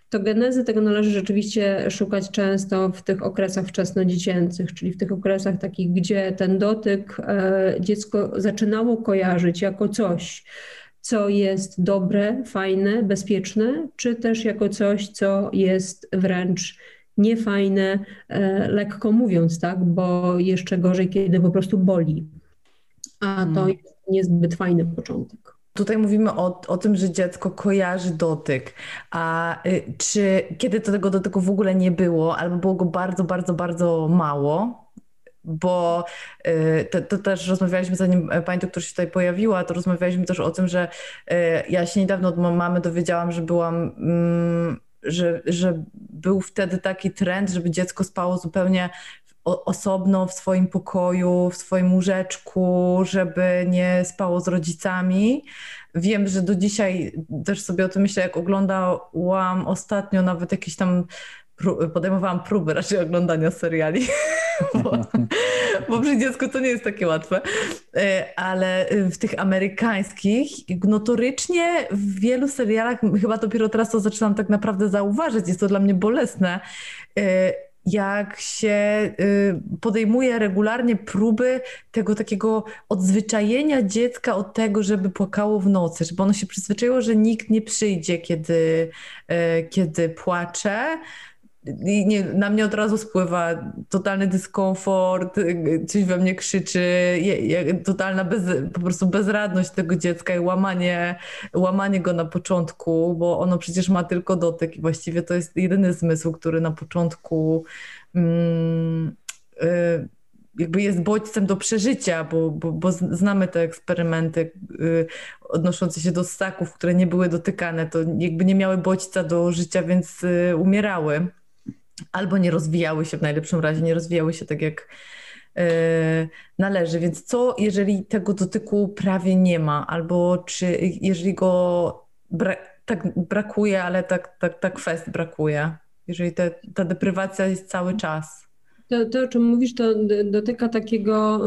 [SPEAKER 4] to genezy tego należy rzeczywiście szukać często w tych okresach wczesnodziecięcych, czyli w tych okresach takich, gdzie ten dotyk e, dziecko zaczynało kojarzyć jako coś, co jest dobre, fajne, bezpieczne, czy też jako coś, co jest wręcz niefajne, e, lekko mówiąc, tak? Bo jeszcze gorzej, kiedy po prostu boli. A to
[SPEAKER 5] Mm.
[SPEAKER 4] jest niezbyt fajny początek.
[SPEAKER 2] Tutaj mówimy o, o tym, że dziecko kojarzy dotyk. A y, czy kiedy to tego dotyku w ogóle nie było, albo było go bardzo, bardzo, bardzo mało? Bo y, to, to też rozmawialiśmy, zanim e, pani doktor się tutaj pojawiła, to rozmawialiśmy też o tym, że y, ja się niedawno od mamy dowiedziałam, że byłam, mm, że, że był wtedy taki trend, żeby dziecko spało zupełnie osobno w swoim pokoju, w swoim łóżeczku, żeby nie spało z rodzicami. Wiem, że do dzisiaj też sobie o tym myślę, jak oglądałam ostatnio nawet jakieś tam, podejmowałam próby raczej oglądania seriali, bo, bo przy dziecku to nie jest takie łatwe, E, ale w tych amerykańskich notorycznie w wielu serialach, chyba dopiero teraz to zaczynam tak naprawdę zauważyć, jest to dla mnie bolesne, e, jak się y, podejmuje regularnie próby tego takiego odzwyczajenia dziecka od tego, żeby płakało w nocy, żeby ono się przyzwyczaiło, że nikt nie przyjdzie, kiedy, kiedy płacze. I nie, na mnie od razu spływa totalny dyskomfort, coś we mnie krzyczy, je, je, totalna bez, po prostu bezradność tego dziecka i łamanie, łamanie go na początku, bo ono przecież ma tylko dotyk i właściwie to jest jedyny zmysł, który na początku mm, y, jakby jest bodźcem do przeżycia, bo, bo, bo znamy te eksperymenty y, odnoszące się do ssaków, które nie były dotykane, to jakby nie miały bodźca do życia, więc y, umierały. Albo nie rozwijały się w najlepszym razie, nie rozwijały się tak jak y, należy. Więc co, jeżeli tego dotyku prawie nie ma, albo czy jeżeli go bra tak brakuje, ale tak, tak, tak kwest brakuje, jeżeli te, ta deprywacja jest cały czas.
[SPEAKER 4] To, to, o czym mówisz, to dotyka takiego,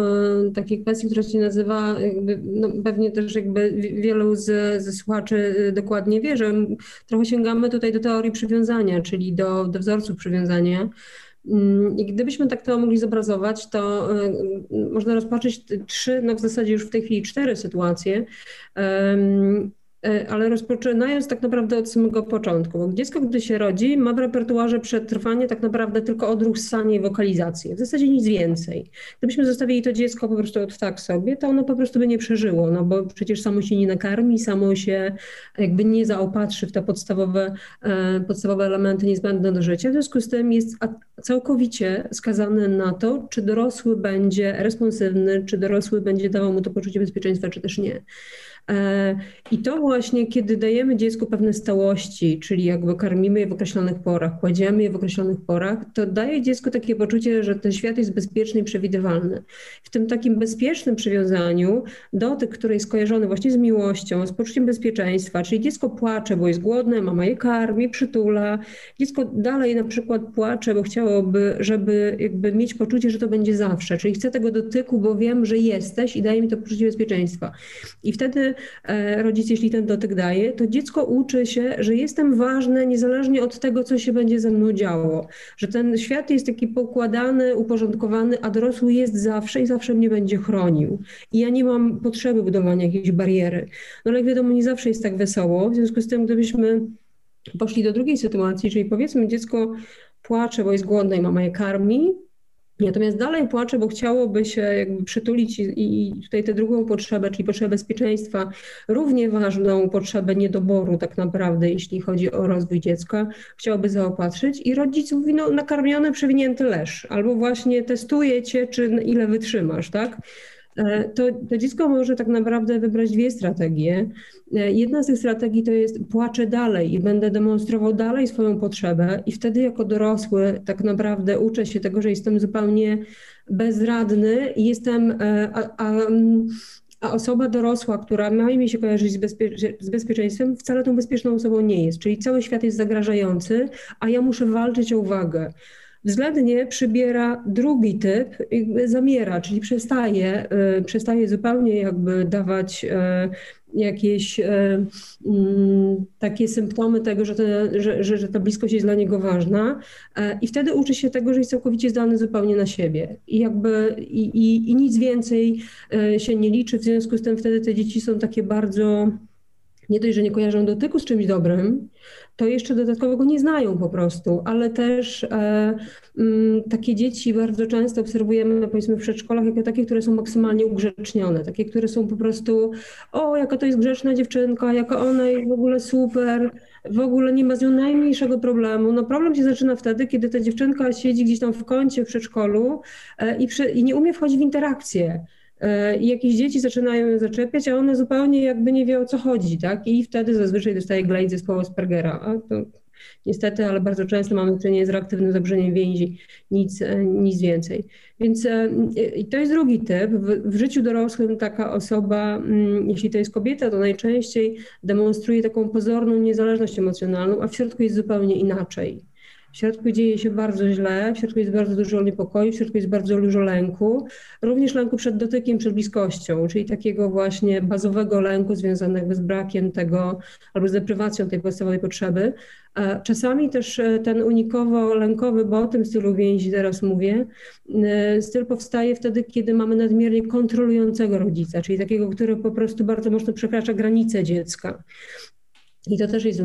[SPEAKER 4] y, takiej kwestii, która się nazywa, jakby, no pewnie też jakby wi- wielu z, słuchaczy y, dokładnie wie, że trochę sięgamy tutaj do teorii przywiązania, czyli do, do wzorców przywiązania. Mm, I gdybyśmy tak to mogli zobrazować, to y, można rozpatrzeć trzy, no w zasadzie już w tej chwili cztery sytuacje, e, ale rozpoczynając tak naprawdę od samego początku. Bo dziecko, gdy się rodzi, ma w repertuarze przetrwanie tak naprawdę tylko odruch ssania i wokalizację. W zasadzie nic więcej. Gdybyśmy zostawili to dziecko po prostu od tak sobie, to ono po prostu by nie przeżyło, no bo przecież samo się nie nakarmi, samo się jakby nie zaopatrzy w te podstawowe, e, podstawowe elementy niezbędne do życia. W związku z tym jest całkowicie skazany na to, czy dorosły będzie responsywny, czy dorosły będzie dawał mu to poczucie bezpieczeństwa, czy też nie. E, I to właśnie, kiedy dajemy dziecku pewne stałości, czyli jakby karmimy je w określonych porach, kładziemy je w określonych porach, to daje dziecku takie poczucie, że ten świat jest bezpieczny i przewidywalny. W tym takim bezpiecznym przywiązaniu dotyk, który jest kojarzony właśnie z miłością, z poczuciem bezpieczeństwa, czyli dziecko płacze, bo jest głodne, mama je karmi, przytula. Dziecko dalej na przykład płacze, bo chciałoby, żeby jakby mieć poczucie, że to będzie zawsze, czyli chcę tego dotyku, bo wiem, że jesteś i daje mi to poczucie bezpieczeństwa. I wtedy rodzic, jeśli ten dotyk daje, to dziecko uczy się, że jestem ważne niezależnie od tego, co się będzie ze mną działo. Że ten świat jest taki pokładany, uporządkowany, a dorosły jest zawsze i zawsze mnie będzie chronił. I ja nie mam potrzeby budowania jakiejś bariery. No ale jak wiadomo, nie zawsze jest tak wesoło. W związku z tym, gdybyśmy poszli do drugiej sytuacji, czyli powiedzmy dziecko płacze, bo jest głodne i mama je karmi, Natomiast dalej płacze, bo chciałoby się jakby przytulić i, i tutaj tę drugą potrzebę, czyli potrzebę bezpieczeństwa, równie ważną potrzebę niedoboru tak naprawdę, jeśli chodzi o rozwój dziecka, chciałoby zaopatrzyć i rodzic mówi, no nakarmiony, przewinięty leż, albo właśnie testuje cię, czy ile wytrzymasz, tak? E, To, to dziecko może tak naprawdę wybrać dwie strategie. E, Jedna z tych strategii to jest płaczę dalej i będę demonstrował dalej swoją potrzebę i wtedy jako dorosły tak naprawdę uczę się tego, że jestem zupełnie bezradny i jestem, e, a, a, a osoba dorosła, która ma mi się kojarzyć z, bezpie- z bezpieczeństwem, wcale tą bezpieczną osobą nie jest. Czyli cały świat jest zagrażający, a ja muszę walczyć o uwagę względnie przybiera drugi typ, zamiera, czyli przestaje, y, przestaje zupełnie jakby dawać y, jakieś y, mm, takie symptomy tego, że, te, że, że, ta bliskość jest dla niego ważna e, i wtedy uczy się tego, że jest całkowicie zdany zupełnie na siebie. I jakby i, i, i nic więcej się nie liczy, w związku z tym wtedy te dzieci są takie bardzo nie dość, że nie kojarzą dotyku z czymś dobrym, to jeszcze dodatkowo go nie znają po prostu, ale też e, m, mm, takie dzieci bardzo często obserwujemy powiedzmy w przedszkolach jako takie, które są maksymalnie ugrzecznione, takie, które są po prostu o, jaka to jest grzeczna dziewczynka, jaka ona jest w ogóle super, w ogóle nie ma z nią najmniejszego problemu. No problem się zaczyna wtedy, kiedy ta dziewczynka siedzi gdzieś tam w kącie w przedszkolu e, i, przy, i nie umie wchodzić w interakcję. E, I jakieś dzieci zaczynają ją zaczepiać, a one zupełnie jakby nie wie o co chodzi, tak? I wtedy zazwyczaj dostaje glejt zespołu Aspergera. A to niestety, ale bardzo często mamy do czynienia z reaktywnym zaburzeniem więzi, nic, e, nic więcej. Więc e, to jest drugi typ. W, w życiu dorosłym taka osoba, mm, jeśli to jest kobieta, to najczęściej demonstruje taką pozorną niezależność emocjonalną, a w środku jest zupełnie inaczej. W środku dzieje się bardzo źle, w środku jest bardzo dużo niepokoju, w środku jest bardzo dużo lęku, również lęku przed dotykiem, przed bliskością, czyli takiego właśnie bazowego lęku związanego z brakiem tego albo z deprywacją tej podstawowej potrzeby. Czasami też e, ten unikowo-lękowy, bo o tym stylu więzi teraz mówię, e, styl powstaje wtedy, kiedy mamy nadmiernie kontrolującego rodzica, czyli takiego, który po prostu bardzo mocno przekracza granice dziecka. I to też jest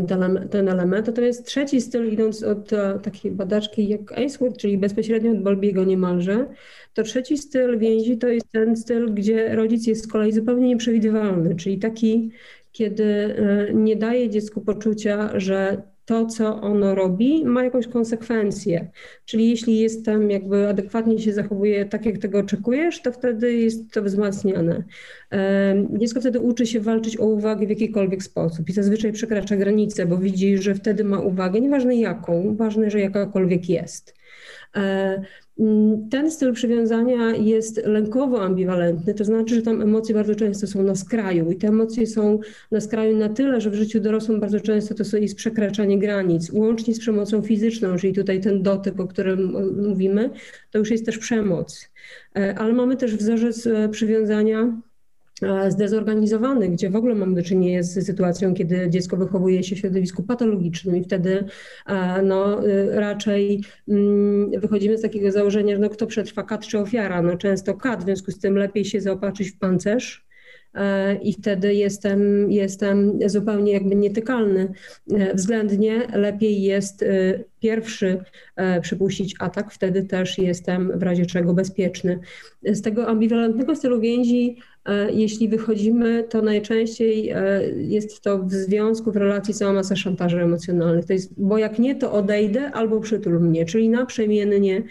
[SPEAKER 4] ten, element. Natomiast trzeci styl, idąc od e, takiej badaczki jak Ainsworth, czyli bezpośrednio od Bolbiego niemalże, to trzeci styl więzi to jest ten styl, gdzie rodzic jest z kolei zupełnie nieprzewidywalny, czyli taki, kiedy e, nie daje dziecku poczucia, że to, co ono robi, ma jakąś konsekwencję. Czyli jeśli jestem jakby adekwatnie się zachowuje tak, jak tego oczekujesz, to wtedy jest to wzmacniane. Dziecko wtedy uczy się walczyć o uwagę w jakikolwiek sposób i zazwyczaj przekracza granicę, bo widzi, że wtedy ma uwagę, nieważne jaką, ważne, że jakakolwiek jest. Mm, ten styl przywiązania jest lękowo ambiwalentny, to znaczy, że tam emocje bardzo często są na skraju i te emocje są na skraju na tyle, że w życiu dorosłym bardzo często to jest przekraczanie granic, łącznie z przemocą fizyczną, czyli tutaj ten dotyk, o którym mówimy, to już jest też przemoc. E, ale mamy też wzorzec e, przywiązania zdezorganizowany, gdzie w ogóle mamy do czynienia z sytuacją, kiedy dziecko wychowuje się w środowisku patologicznym i wtedy e, no, y, raczej mm, wychodzimy z takiego założenia, że no, kto przetrwa, kat czy ofiara? No, często kat, w związku z tym lepiej się zaopatrzyć w pancerz, e, i wtedy jestem, jestem zupełnie jakby nietykalny. Względnie lepiej jest pierwszy przypuścić atak, wtedy też jestem w razie czego bezpieczny. Z tego ambiwalentnego stylu więzi E, jeśli wychodzimy, to najczęściej e, jest to w związku, w relacji cała masa szantaży emocjonalnych. To jest, bo jak nie, to odejdę albo przytul mnie, czyli naprzemiennie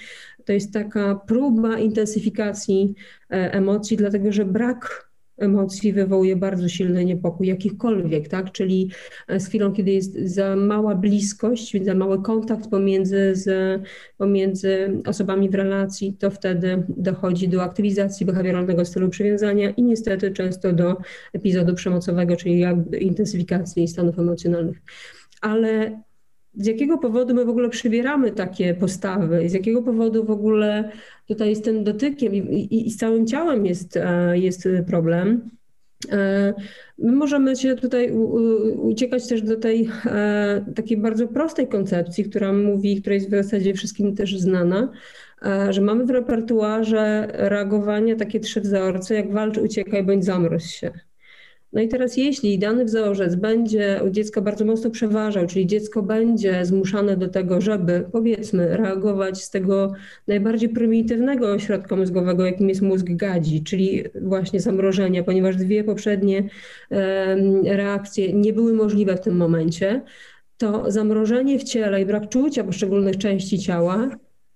[SPEAKER 4] to jest taka próba intensyfikacji e, emocji, dlatego że brak emocji wywołuje bardzo silny niepokój, jakichkolwiek, tak? Czyli e, z chwilą, kiedy jest za mała bliskość, za mały kontakt pomiędzy, z, pomiędzy osobami w relacji, to wtedy dochodzi do aktywizacji behawioralnego stylu przywiązania i niestety często do epizodu przemocowego, czyli intensyfikacji stanów emocjonalnych. Ale z jakiego powodu my w ogóle przybieramy takie postawy, z jakiego powodu w ogóle tutaj z tym dotykiem i, i, i z całym ciałem jest, e, jest problem. E, my możemy się tutaj uciekać też do tej e, takiej bardzo prostej koncepcji, która mówi, która jest w zasadzie wszystkim też znana, że mamy w repertuarze reagowania takie trzy wzorce, jak walcz, uciekaj bądź zamroź się. No i teraz jeśli dany wzorzec będzie u dziecka bardzo mocno przeważał, czyli dziecko będzie zmuszane do tego, żeby powiedzmy reagować z tego najbardziej prymitywnego ośrodka mózgowego, jakim jest mózg gadzi, czyli właśnie zamrożenia, ponieważ dwie poprzednie reakcje nie były możliwe w tym momencie, to zamrożenie w ciele i brak czucia poszczególnych części ciała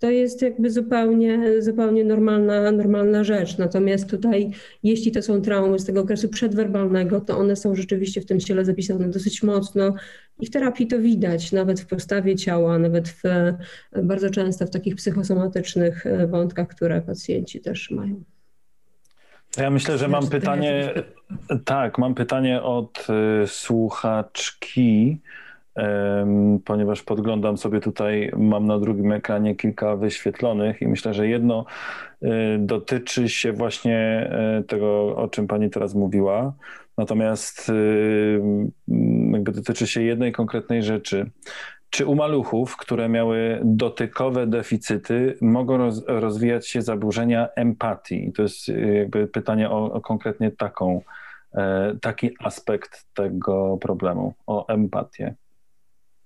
[SPEAKER 4] to jest jakby zupełnie, zupełnie normalna, normalna rzecz. Natomiast tutaj, jeśli to są traumy z tego okresu przedwerbalnego, to one są rzeczywiście w tym ciele zapisane dosyć mocno i w terapii to widać, nawet w postawie ciała, nawet w, bardzo często w takich psychosomatycznych e, wątkach, które pacjenci też mają.
[SPEAKER 1] Ja myślę, że mam pytanie. Tak, mam pytanie od e, słuchaczki ponieważ podglądam sobie tutaj, mam na drugim ekranie kilka wyświetlonych i myślę, że jedno y, dotyczy się właśnie e, tego, o czym pani teraz mówiła, natomiast y, jakby dotyczy się jednej konkretnej rzeczy. Czy u maluchów, które miały dotykowe deficyty, mogą roz, rozwijać się zaburzenia empatii? To jest y, jakby pytanie o, o konkretnie taką e, taki aspekt tego problemu, o empatię.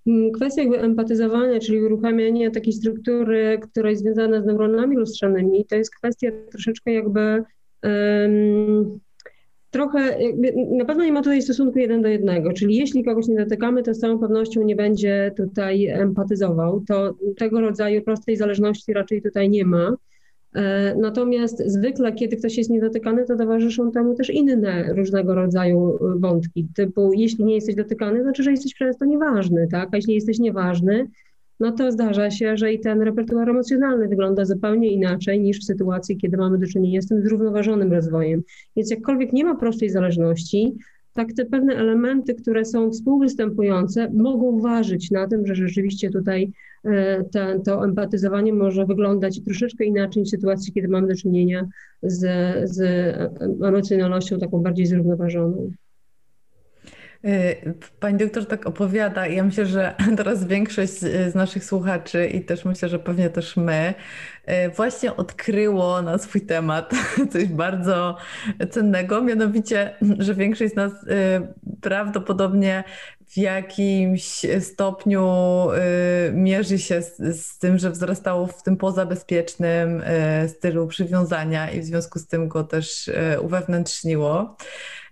[SPEAKER 4] Mm, kwestia jakby empatyzowania, czyli uruchamiania takiej struktury, która jest związana z neuronami lustrzanymi, to jest kwestia troszeczkę jakby um, trochę, na pewno nie ma tutaj stosunku jeden do jednego, czyli jeśli kogoś nie dotykamy, to z całą pewnością nie będzie tutaj empatyzował. To tego rodzaju prostej zależności raczej tutaj nie ma. E, natomiast zwykle, kiedy ktoś jest niedotykany, to towarzyszą temu też inne różnego rodzaju wątki, typu jeśli nie jesteś dotykany, znaczy, że jesteś przez to nieważny, tak? A jeśli jesteś nieważny, no to zdarza się, że i ten repertuar emocjonalny wygląda zupełnie inaczej niż w sytuacji, kiedy mamy do czynienia z tym zrównoważonym rozwojem. Więc jakkolwiek nie ma prostej zależności, tak te pewne elementy, które są współwystępujące, mogą ważyć na tym, że rzeczywiście tutaj e, te, to empatyzowanie może wyglądać troszeczkę inaczej w sytuacji, kiedy mamy do czynienia z, z emocjonalnością taką bardziej zrównoważoną.
[SPEAKER 2] Y, pani doktor tak opowiada ja myślę, że teraz większość z naszych słuchaczy i też myślę, że pewnie też my y, właśnie odkryło na swój temat coś bardzo cennego, mianowicie, że większość z nas y, prawdopodobnie w jakimś stopniu mierzy się z, z, tym, że wzrastało w tym pozabezpiecznym stylu przywiązania i w związku z tym go też uwewnętrzniło.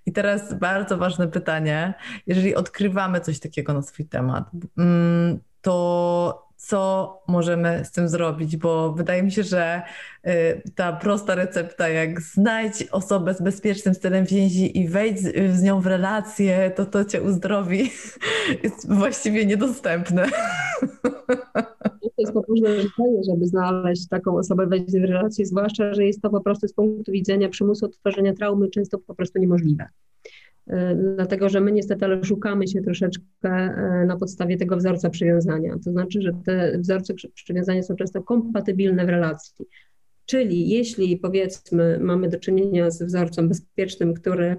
[SPEAKER 2] I teraz bardzo ważne pytanie. Jeżeli odkrywamy coś takiego na swój temat, mm, to co możemy z tym zrobić? Bo wydaje mi się, że y, ta prosta recepta, jak znajdź osobę z bezpiecznym stylem więzi i wejdź z nią w relację, to to cię uzdrowi, jest właściwie niedostępne.
[SPEAKER 4] To jest potężne życzenie, żeby znaleźć taką osobę, wejść w relację, zwłaszcza, że jest to po prostu z punktu widzenia przymusu odtwarzania traumy często po prostu niemożliwe. Y, dlatego że my niestety ale szukamy się troszeczkę y, na podstawie tego wzorca przywiązania. To znaczy, że te wzorce przywiązania są często kompatybilne w relacji. Czyli jeśli powiedzmy mamy do czynienia z wzorcem bezpiecznym, który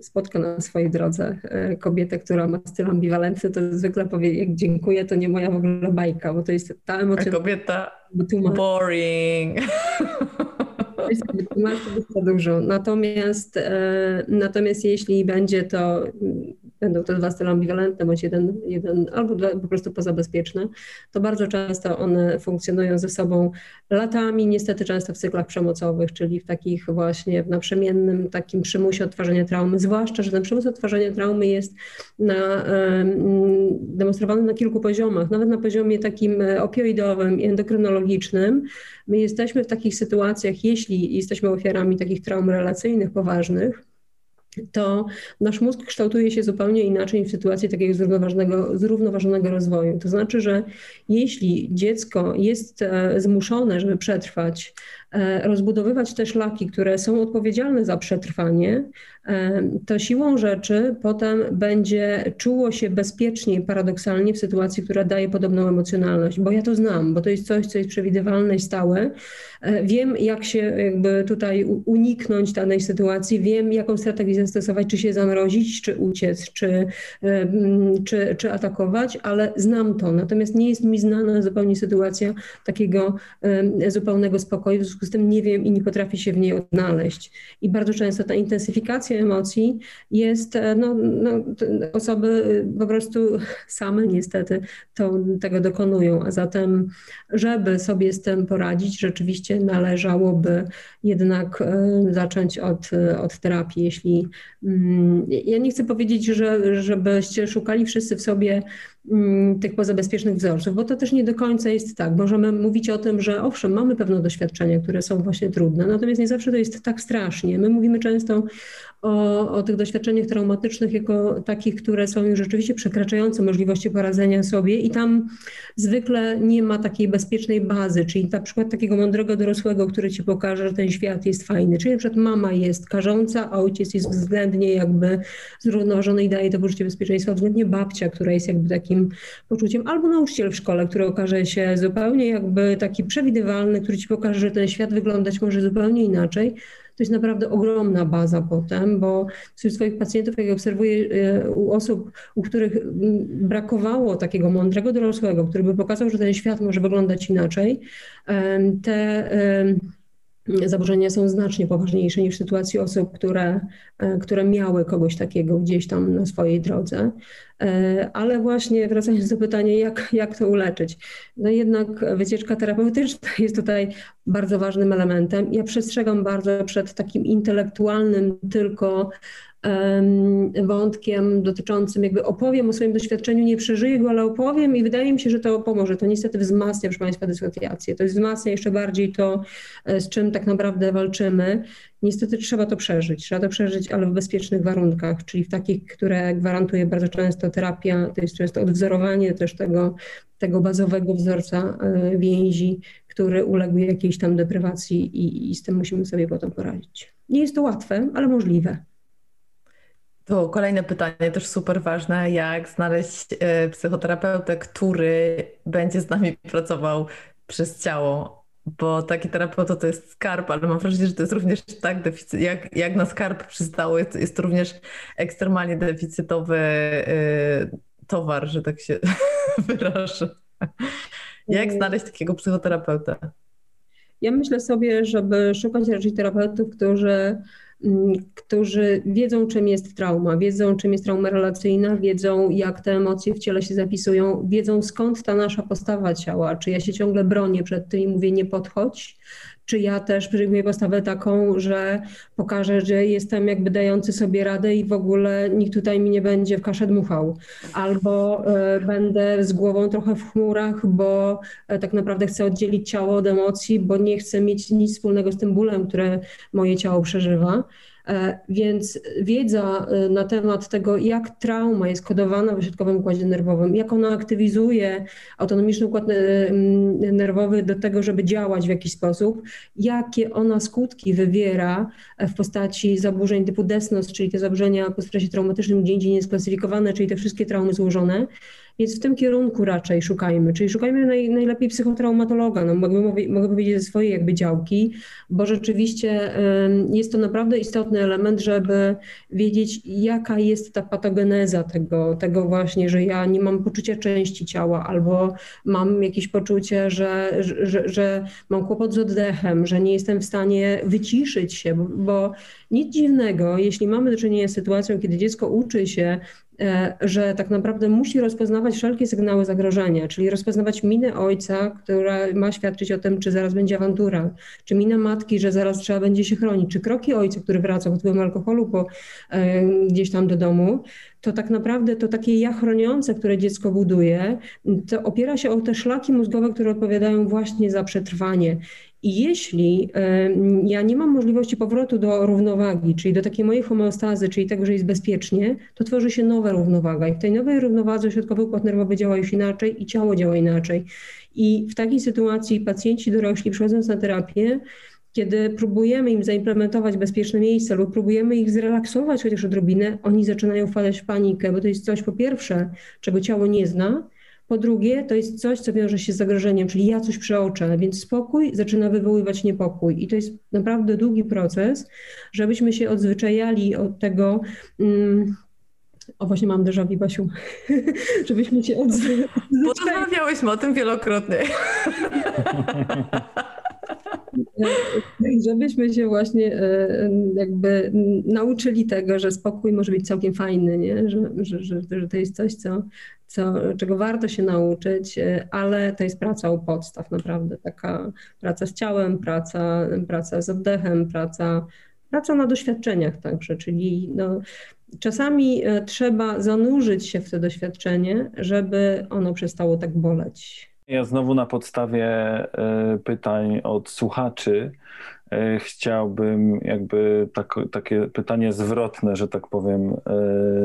[SPEAKER 4] spotka na swojej drodze y, kobietę, która ma styl ambiwalentny, to zwykle powie, jak dziękuję, to nie moja w ogóle bajka, bo to jest ta emocja.
[SPEAKER 2] A kobieta boring.
[SPEAKER 4] Masz dużo. Natomiast, e, natomiast jeśli będzie to będą to dwa style ambiwalentne, bądź jeden, jeden albo dwa, po prostu pozabezpieczne, to bardzo często one funkcjonują ze sobą latami, niestety często w cyklach przemocowych, czyli w takich właśnie w naprzemiennym takim przymusie odtwarzania traumy, zwłaszcza, że ten przymus odtwarzania traumy jest na, demonstrowany na kilku poziomach, nawet na poziomie takim opioidowym i endokrynologicznym. My jesteśmy w takich sytuacjach, jeśli jesteśmy ofiarami takich traum relacyjnych poważnych, to nasz mózg kształtuje się zupełnie inaczej w sytuacji takiego zrównoważonego, zrównoważonego rozwoju. To znaczy, że jeśli dziecko jest e, zmuszone, żeby przetrwać, rozbudowywać te szlaki, które są odpowiedzialne za przetrwanie, to siłą rzeczy potem będzie czuło się bezpieczniej paradoksalnie w sytuacji, która daje podobną emocjonalność, bo ja to znam, bo to jest coś, co jest przewidywalne i stałe. E, wiem, jak się jakby tutaj uniknąć danej sytuacji, wiem, jaką strategię zastosować, czy się zamrozić, czy uciec, czy, czy, czy atakować, ale znam to. Natomiast nie jest mi znana zupełnie sytuacja takiego zupełnego spokoju, związku z tym nie wiem i nie potrafię się w niej odnaleźć. I bardzo często ta intensyfikacja emocji jest, e, no, no, osoby po prostu same niestety to, tego dokonują, a zatem, żeby sobie z tym poradzić, rzeczywiście należałoby jednak e, zacząć od, od terapii, jeśli mm, ja nie chcę powiedzieć, że, żebyście szukali wszyscy w sobie tych pozabezpiecznych wzorców, bo to też nie do końca jest tak. Możemy mówić o tym, że owszem, mamy pewne doświadczenia, które są właśnie trudne, natomiast nie zawsze to jest tak strasznie. My mówimy często o, o tych doświadczeniach traumatycznych jako takich, które są już rzeczywiście przekraczające możliwości poradzenia sobie i tam zwykle nie ma takiej bezpiecznej bazy, czyli na przykład takiego mądrego dorosłego, który ci pokaże, że ten świat jest fajny. Czyli na przykład mama jest karząca, a ojciec jest względnie jakby zrównoważony i daje to poczucie bezpieczeństwa, względnie babcia, która jest jakby takim poczuciem, albo nauczyciel w szkole, który okaże się zupełnie jakby taki przewidywalny, który ci pokaże, że ten świat wyglądać może zupełnie inaczej. To jest naprawdę ogromna baza potem, bo wśród swoich pacjentów, jak obserwuję e, u osób, u których brakowało takiego mądrego dorosłego, który by pokazał, że ten świat może wyglądać inaczej, te zaburzenia są znacznie poważniejsze niż w sytuacji osób, które, e, które miały kogoś takiego gdzieś tam na swojej drodze. E, ale właśnie wracając do pytania, jak, jak to uleczyć? No jednak wycieczka terapeutyczna jest tutaj bardzo ważnym elementem. Ja przestrzegam bardzo przed takim intelektualnym tylko wątkiem dotyczącym, jakby opowiem o swoim doświadczeniu, nie przeżyję go, ale opowiem i wydaje mi się, że to pomoże. To niestety wzmacnia, proszę Państwa, dysocjację. To wzmacnia jeszcze bardziej to, e, z czym tak naprawdę walczymy. Niestety trzeba to przeżyć. Trzeba to przeżyć, ale w bezpiecznych warunkach, czyli w takich, które gwarantuje bardzo często terapia, to jest często odwzorowanie też tego, tego bazowego wzorca e, więzi, który uległ jakiejś tam deprywacji i, i z tym musimy sobie potem poradzić. Nie jest to łatwe, ale możliwe.
[SPEAKER 5] To kolejne pytanie, też super ważne. Jak znaleźć e, psychoterapeutę, który będzie z nami pracował przez ciało? Bo taki terapeuta to jest skarb, ale mam wrażenie, że to jest również tak deficyt, jak, jak na skarb przystało, jest, jest to również ekstremalnie deficytowy e, towar, że tak się wyrażę. Jak mm. znaleźć takiego psychoterapeuta?
[SPEAKER 4] Ja myślę sobie, żeby szukać raczej terapeutów, którzy którzy wiedzą, czym jest trauma, wiedzą, czym jest trauma relacyjna, wiedzą, jak te emocje w ciele się zapisują, wiedzą, skąd ta nasza postawa ciała. Czy ja się ciągle bronię przed tym i mówię, nie podchodź, czy ja też przyjmuję postawę taką, że pokażę, że jestem jakby dający sobie radę i w ogóle nikt tutaj mi nie będzie w kaszę dmuchał. Albo y, będę z głową trochę w chmurach, bo y, tak naprawdę chcę oddzielić ciało od emocji, bo nie chcę mieć nic wspólnego z tym bólem, które moje ciało przeżywa. E, więc wiedza e, na temat tego, jak trauma jest kodowana w ośrodkowym układzie nerwowym, jak ona aktywizuje autonomiczny układ e, nerwowy do tego, żeby działać w jakiś sposób, jakie ona skutki wywiera w postaci zaburzeń typu desnos, czyli te zaburzenia po stresie traumatycznym gdzie indziej niesklasyfikowane, czyli te wszystkie traumy złożone, więc w tym kierunku raczej szukajmy, czyli szukajmy naj, najlepiej psychotraumatologa, no mogę, mogę powiedzieć ze swojej jakby działki, bo rzeczywiście jest to naprawdę istotny element, żeby wiedzieć jaka jest ta patogeneza tego, tego właśnie, że ja nie mam poczucia części ciała albo mam jakieś poczucie, że, że, że mam kłopot z oddechem, że nie jestem w stanie wyciszyć się, bo, bo nic dziwnego, jeśli mamy do czynienia z sytuacją, kiedy dziecko uczy się że tak naprawdę musi rozpoznawać wszelkie sygnały zagrożenia, czyli rozpoznawać minę ojca, która ma świadczyć o tym, czy zaraz będzie awantura, czy minę matki, że zaraz trzeba będzie się chronić, czy kroki ojca, który wraca pod wpływem alkoholu po, e, gdzieś tam do domu, to tak naprawdę to takie ja chroniące, które dziecko buduje, to opiera się o te szlaki mózgowe, które odpowiadają właśnie za przetrwanie. I jeśli ja nie mam możliwości powrotu do równowagi, czyli do takiej mojej homeostazy, czyli tego, że jest bezpiecznie, to tworzy się nowa równowaga. I w tej nowej równowadze środkowy układ nerwowy działa już inaczej i ciało działa inaczej. I w takiej sytuacji pacjenci dorośli przychodząc na terapię, kiedy próbujemy im zaimplementować bezpieczne miejsce lub próbujemy ich zrelaksować chociaż odrobinę, oni zaczynają wpadać w panikę, bo to jest coś po pierwsze, czego ciało nie zna, po drugie, to jest coś, co wiąże się z zagrożeniem, czyli ja coś przeoczę, więc spokój zaczyna wywoływać niepokój. I to jest naprawdę długi proces, żebyśmy się odzwyczajali od tego. Mm, o, właśnie mam déjà vu, Basiu. żebyśmy się odzwyczajali.
[SPEAKER 5] Porozmawiałyśmy o tym wielokrotnie.
[SPEAKER 4] żebyśmy się właśnie e, jakby nauczyli tego, że spokój może być całkiem fajny, nie? Że, że, że, że to jest coś, co, co, czego warto się nauczyć, e, ale to jest praca u podstaw, naprawdę taka praca z ciałem, praca, praca z oddechem, praca, praca na doświadczeniach także, czyli no, czasami e, trzeba zanurzyć się w to doświadczenie, żeby ono przestało tak boleć.
[SPEAKER 1] Ja znowu na podstawie e, pytań od słuchaczy chciałbym jakby tak, takie pytanie zwrotne, że tak powiem,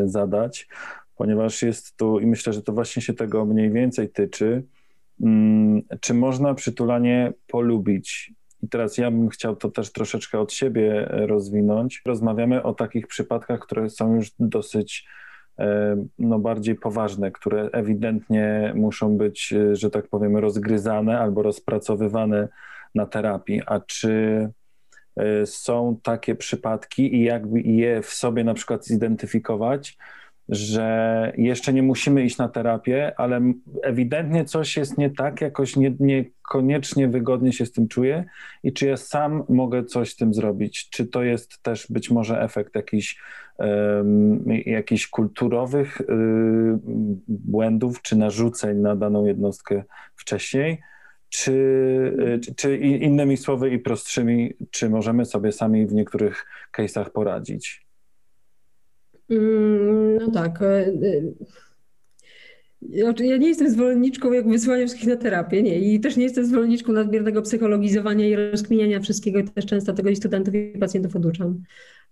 [SPEAKER 1] zadać ponieważ jest tu, i myślę, że to właśnie się tego mniej więcej tyczy, mm, czy można przytulanie polubić? I teraz ja bym chciał to też troszeczkę od siebie e, rozwinąć. Rozmawiamy o takich przypadkach, które są już dosyć e, no, bardziej poważne, które ewidentnie muszą być, e, że tak powiem, rozgryzane albo rozpracowywane na terapii. A czy są takie przypadki i jakby je w sobie na przykład zidentyfikować, że jeszcze nie musimy iść na terapię, ale ewidentnie coś jest nie tak, jakoś nie, niekoniecznie wygodnie się z tym czuję i czy ja sam mogę coś z tym zrobić. Czy to jest też być może efekt jakichś, jakichś kulturowych y, błędów czy narzuceń na daną jednostkę wcześniej, czy, y, czy innymi słowy i prostszymi, czy możemy sobie sami w niektórych case'ach poradzić?
[SPEAKER 4] Mm, no tak. E, e, znaczy, ja nie jestem zwolenniczką jak wysyłania wszystkich na terapię, nie. I też nie jestem zwolenniczką nadmiernego psychologizowania i rozkminiania wszystkiego. I też często tego i studentów i pacjentów oduczam.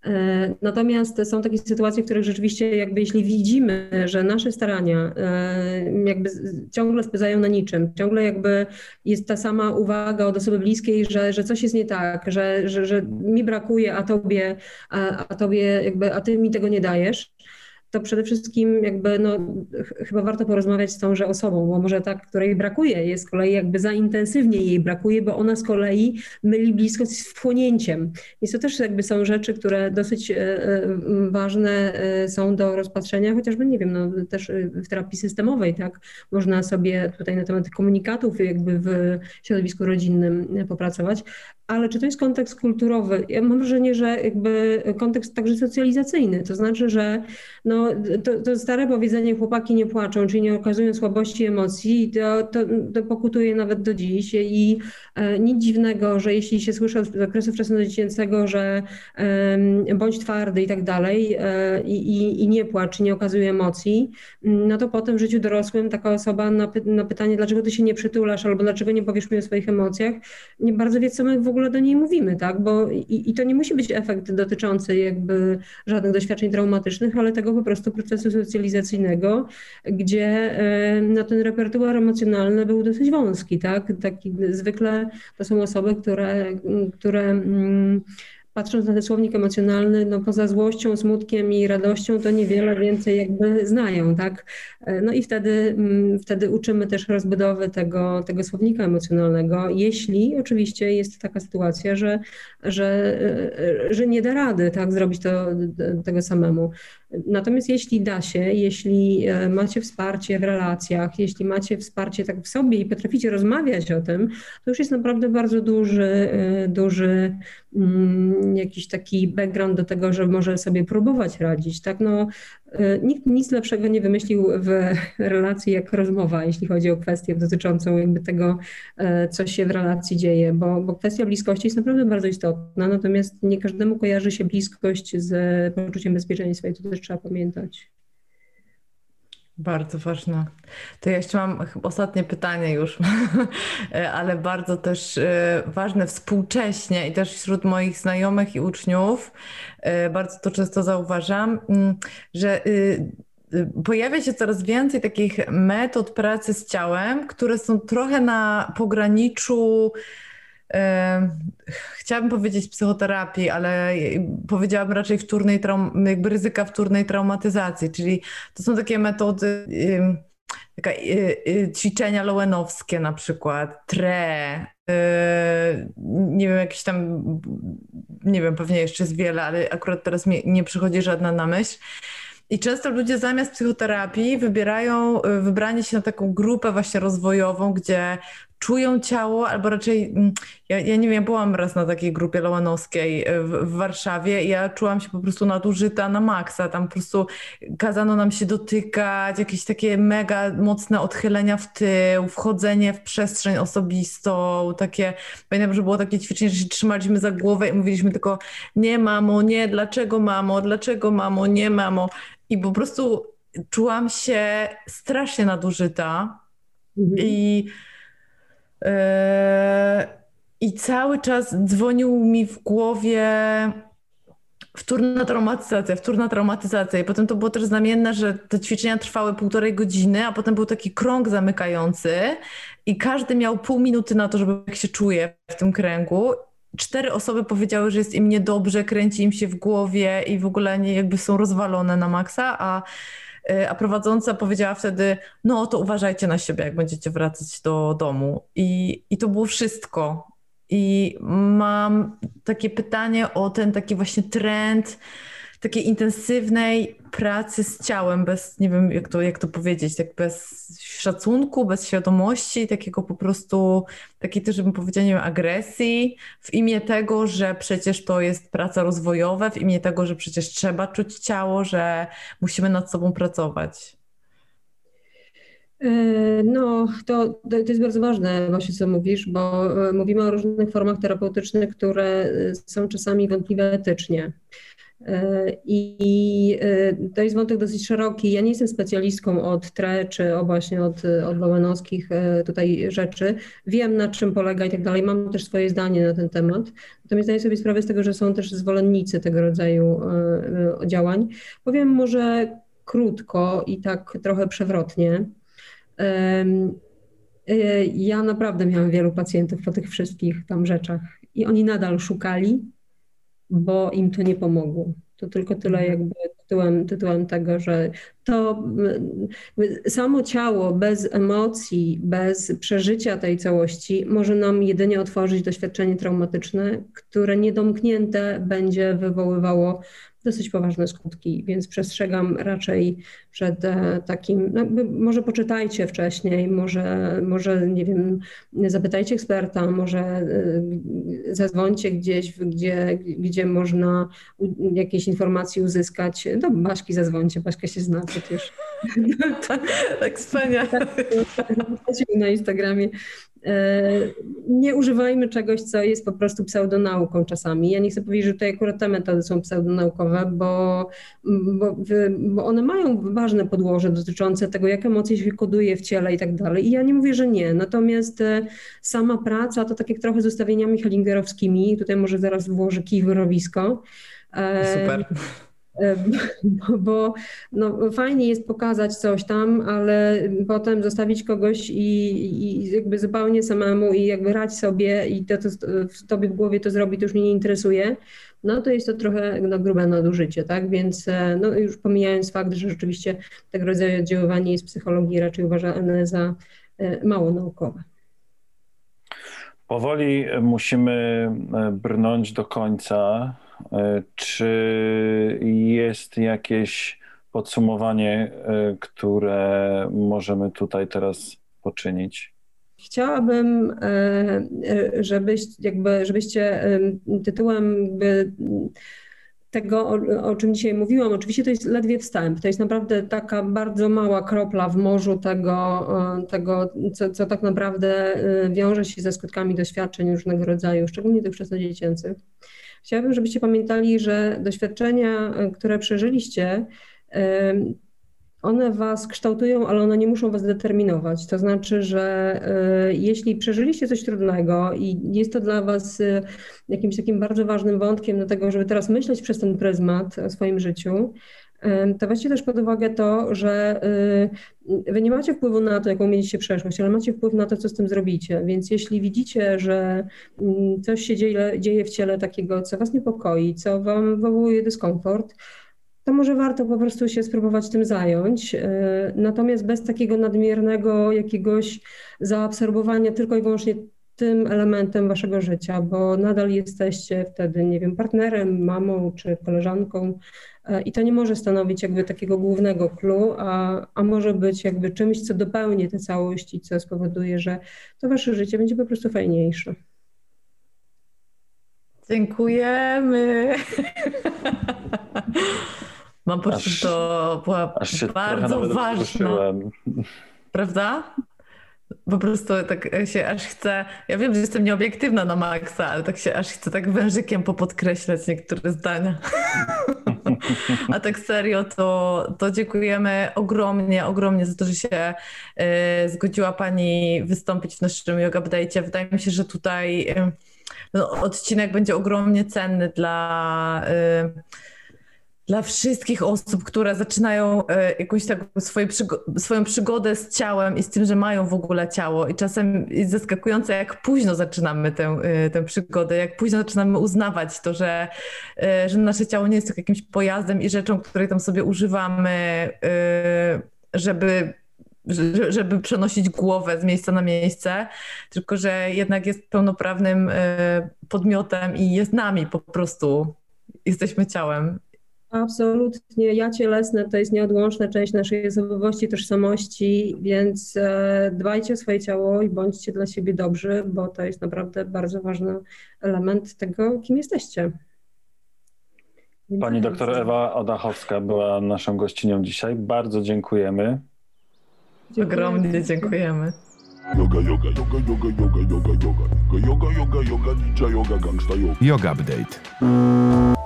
[SPEAKER 4] E, natomiast są takie sytuacje, w których rzeczywiście jakby jeśli widzimy, że nasze starania jakby ciągle spędzają na niczym, ciągle jakby jest ta sama uwaga od osoby bliskiej, że, że coś jest nie tak, że, że, że mi brakuje, a tobie, a, a tobie jakby, a ty mi tego nie dajesz, to przede wszystkim jakby no, chyba warto porozmawiać z tąże osobą, bo może ta, której brakuje, jest z kolei jakby za intensywnie jej brakuje, bo ona z kolei myli bliskość z wchłonięciem. Więc to też jakby są rzeczy, które dosyć e, e, ważne e, są do rozpatrzenia, chociażby nie wiem, no też w terapii systemowej, tak, można sobie tutaj na temat komunikatów jakby w środowisku rodzinnym popracować, ale czy to jest kontekst kulturowy? Ja mam wrażenie, że jakby kontekst także socjalizacyjny, to znaczy, że no, to, to stare powiedzenie chłopaki nie płaczą, czyli nie okazują słabości emocji, to, to, to pokutuje nawet do dziś i e, nic dziwnego, że jeśli się słyszy od okresu wczesnodziecięcego, że e, bądź twardy i tak dalej e, i, i nie płacz, nie okazuje emocji, no to potem w życiu dorosłym taka osoba na, py na pytanie, dlaczego ty się nie przytulasz albo dlaczego nie powiesz mi o swoich emocjach, nie bardzo wie, co my w ogóle ogóle do niej mówimy, tak? Bo i, i to nie musi być efekt dotyczący jakby żadnych doświadczeń traumatycznych, ale tego po prostu procesu socjalizacyjnego, gdzie no, ten repertuar emocjonalny był dosyć wąski, tak? Taki zwykle to są osoby, które, które mm, patrząc na ten słownik emocjonalny, no poza złością, smutkiem i radością, to niewiele więcej jakby znają, tak? E, no i wtedy, mm, wtedy uczymy też rozbudowy tego, tego słownika emocjonalnego, jeśli oczywiście jest taka sytuacja, że, że, e, że nie da rady, tak, zrobić to, tego samemu. Natomiast jeśli da się, jeśli e, macie wsparcie w relacjach, jeśli macie wsparcie tak w sobie i potraficie rozmawiać o tym, to już jest naprawdę bardzo duży, duży mm, jakiś taki background do tego, że może sobie próbować radzić. Tak? No, E, nikt nic lepszego nie wymyślił w relacji jak rozmowa, jeśli chodzi o kwestię dotyczącą jakby tego, e, co się w relacji dzieje, bo, bo kwestia bliskości jest naprawdę bardzo istotna, natomiast nie każdemu kojarzy się bliskość z poczuciem bezpieczeństwa i to też trzeba pamiętać.
[SPEAKER 2] Bardzo ważne. To ja jeszcze mam ostatnie pytanie już, ale bardzo też e, ważne współcześnie i też wśród moich znajomych i uczniów, e, bardzo to często zauważam, mm, że y, y, pojawia się coraz więcej takich metod pracy z ciałem, które są trochę na pograniczu chciałabym powiedzieć psychoterapii, ale powiedziałabym raczej wtórnej traum, jakby ryzyka wtórnej traumatyzacji, czyli to są takie metody, taka, y, y, ćwiczenia lowenowskie na przykład, tre, y, nie wiem, jakieś tam, nie wiem, pewnie jeszcze jest wiele, ale akurat teraz mi nie przychodzi żadna na myśl. I często ludzie zamiast psychoterapii wybierają wybranie się na taką grupę właśnie rozwojową, gdzie czują ciało, albo raczej, mm, ja, ja nie wiem, byłam raz na takiej grupie lołanowskiej w, w, Warszawie i ja czułam się po prostu nadużyta na maksa, tam po prostu kazano nam się dotykać, jakieś takie mega mocne odchylenia w tył, wchodzenie w przestrzeń osobistą, takie, pamiętam, że było takie ćwiczenie, że się trzymaliśmy za głowę i mówiliśmy tylko nie mamo, nie, dlaczego mamo, dlaczego mamo, nie mamo i po prostu czułam się strasznie nadużyta mhm. i i cały czas dzwonił mi w głowie wtórna traumatyzacja, wtórna traumatyzacja. I potem to było też znamienne, że te ćwiczenia trwały półtorej godziny, a potem był taki krąg zamykający i każdy miał pół minuty na to, żeby jak się czuje w tym kręgu. Cztery osoby powiedziały, że jest im niedobrze, kręci im się w głowie i w ogóle nie jakby są rozwalone na maksa, a a prowadząca powiedziała wtedy, no to uważajcie na siebie, jak będziecie wracać do domu. I, i to było wszystko. I mam takie pytanie o ten taki właśnie trend takiej intensywnej pracy z ciałem, bez, nie wiem jak to, jak to powiedzieć, tak bez szacunku, bez świadomości, takiego po prostu, takiej też bym powiedziała, nie wiem, agresji, w imię tego, że przecież to jest praca rozwojowa, w imię tego, że przecież trzeba czuć ciało, że musimy nad sobą pracować.
[SPEAKER 4] E, no, to, to jest bardzo ważne właśnie, co mówisz, bo e, mówimy o różnych formach terapeutycznych, które e, są czasami wątpliwe etycznie. I to jest wątek dosyć szeroki. Ja nie jestem specjalistką od TRE czy o właśnie od, od Bowenowskich tutaj rzeczy. Wiem na czym polega i tak dalej. Mam też swoje zdanie na ten temat. Natomiast zdaję sobie sprawę z tego, że są też zwolennicy tego rodzaju działań. Powiem może krótko i tak trochę przewrotnie. E, ja naprawdę miałam wielu pacjentów po tych wszystkich tam rzeczach i oni nadal szukali, bo im to nie pomogło. To tylko tyle mhm. jakby tytułem, tytułem tego, że to samo ciało bez emocji, bez przeżycia tej całości może nam jedynie otworzyć doświadczenie traumatyczne, które niedomknięte będzie wywoływało dosyć poważne skutki, więc przestrzegam raczej przed e, takim, no, może poczytajcie wcześniej, może, może nie wiem, zapytajcie eksperta, może e, zadzwońcie gdzieś, gdzie, gdzie można jakieś informacje uzyskać. Do Baśki zadzwońcie, Baśka się zna przecież.
[SPEAKER 2] tak wspaniale.
[SPEAKER 4] na Instagramie. E, nie używajmy czegoś, co jest po prostu pseudonauką czasami. Ja nie chcę powiedzieć, że tutaj akurat te metody są pseudonaukowe, bo, bo, bo one mają ważne podłoże dotyczące tego, jak emocje się koduje w ciele i tak dalej. I ja nie mówię, że nie. Natomiast e, sama praca to tak jak trochę z ustawieniami hellingerowskimi, tutaj może zaraz włożę kij w rowisko.
[SPEAKER 2] E, Super
[SPEAKER 4] bo no, fajnie jest pokazać coś tam, ale potem zostawić kogoś i, i jakby zupełnie samemu i jakby rać sobie i to, to w tobie w głowie to zrobi, to już mnie nie interesuje, no to jest to trochę no, grube nadużycie, tak? Więc e, no, już pomijając fakt, że rzeczywiście tego rodzaju oddziaływanie jest psychologii raczej uważane za e, mało naukowe.
[SPEAKER 1] Powoli musimy e, brnąć do końca. E, czy jest jakieś podsumowanie, e, które możemy tutaj teraz poczynić?
[SPEAKER 4] Chciałabym, e, żebyś, jakby, żebyście tytułem tego, o, o, czym dzisiaj mówiłam, oczywiście to jest ledwie wstęp. To jest naprawdę taka bardzo mała kropla w morzu tego, tego co, co tak naprawdę wiąże się ze skutkami doświadczeń różnego rodzaju, szczególnie tych wczesnodziecięcych. Chciałabym, żebyście pamiętali, że doświadczenia, e, które przeżyliście, one was kształtują, ale one nie muszą was determinować. To znaczy, że e, jeśli przeżyliście coś trudnego i jest to dla was jakimś takim bardzo ważnym wątkiem do tego, żeby teraz myśleć przez ten pryzmat o swoim życiu, to weźcie też pod uwagę to, że y, wy nie macie wpływu na to, jaką mieliście przeszłość, ale macie wpływ na to, co z tym zrobicie. Więc jeśli widzicie, że mm, coś się dzieje, dzieje w ciele takiego, co was niepokoi, co wam wywołuje dyskomfort, to może warto po prostu się spróbować tym zająć. Y, natomiast bez takiego nadmiernego jakiegoś zaabsorbowania tylko i wyłącznie tym elementem waszego życia, bo nadal jesteście wtedy, nie wiem, partnerem, mamą czy koleżanką, E, I to nie może stanowić jakby takiego głównego clue, a, a może być jakby czymś, co dopełni tę całość i co spowoduje, że to wasze życie będzie po prostu fajniejsze.
[SPEAKER 2] Dziękujemy. Mam poczucie, że to była bardzo ważna. Prawda? Po prostu tak się aż chcę, ja wiem, że jestem nieobiektywna na maksa, ale tak się aż chcę tak wężykiem popodkreślać niektóre zdania. A tak serio, to, to dziękujemy ogromnie, ogromnie za to, że się y, zgodziła Pani wystąpić w naszym Yoga Update'cie. Wydaje mi się, że tutaj y, no, odcinek będzie ogromnie cenny dla y, dla wszystkich osób, które zaczynają e, jakąś taką swoje swoją przygodę z ciałem i z tym, że mają w ogóle ciało. I czasem jest zaskakujące, jak późno zaczynamy tę, e, tę przygodę, jak późno zaczynamy uznawać to, że, e, że nasze ciało nie jest tylko jakimś pojazdem i rzeczą, której tam sobie używamy, żeby żeby przenosić głowę z miejsca na miejsce, tylko że jednak jest pełnoprawnym podmiotem i jest nami po prostu. Jesteśmy ciałem
[SPEAKER 4] Absolutnie. Ja cielesne to jest nieodłączna część naszej osobowości, tożsamości, więc e, dbajcie o swoje ciało i bądźcie dla siebie dobrzy, bo to jest naprawdę bardzo ważny element tego, kim jesteście.
[SPEAKER 1] Pani doktor Ewa Odachowska była naszą gościnią dzisiaj. Bardzo dziękujemy.
[SPEAKER 5] Dziękuję. Ogromnie dziękujemy.
[SPEAKER 3] Yoga, yoga, yoga, yoga, yoga, yoga, yoga, yoga, yoga, yoga, yoga, ninja yoga, gangsta yoga.
[SPEAKER 6] Yoga Update.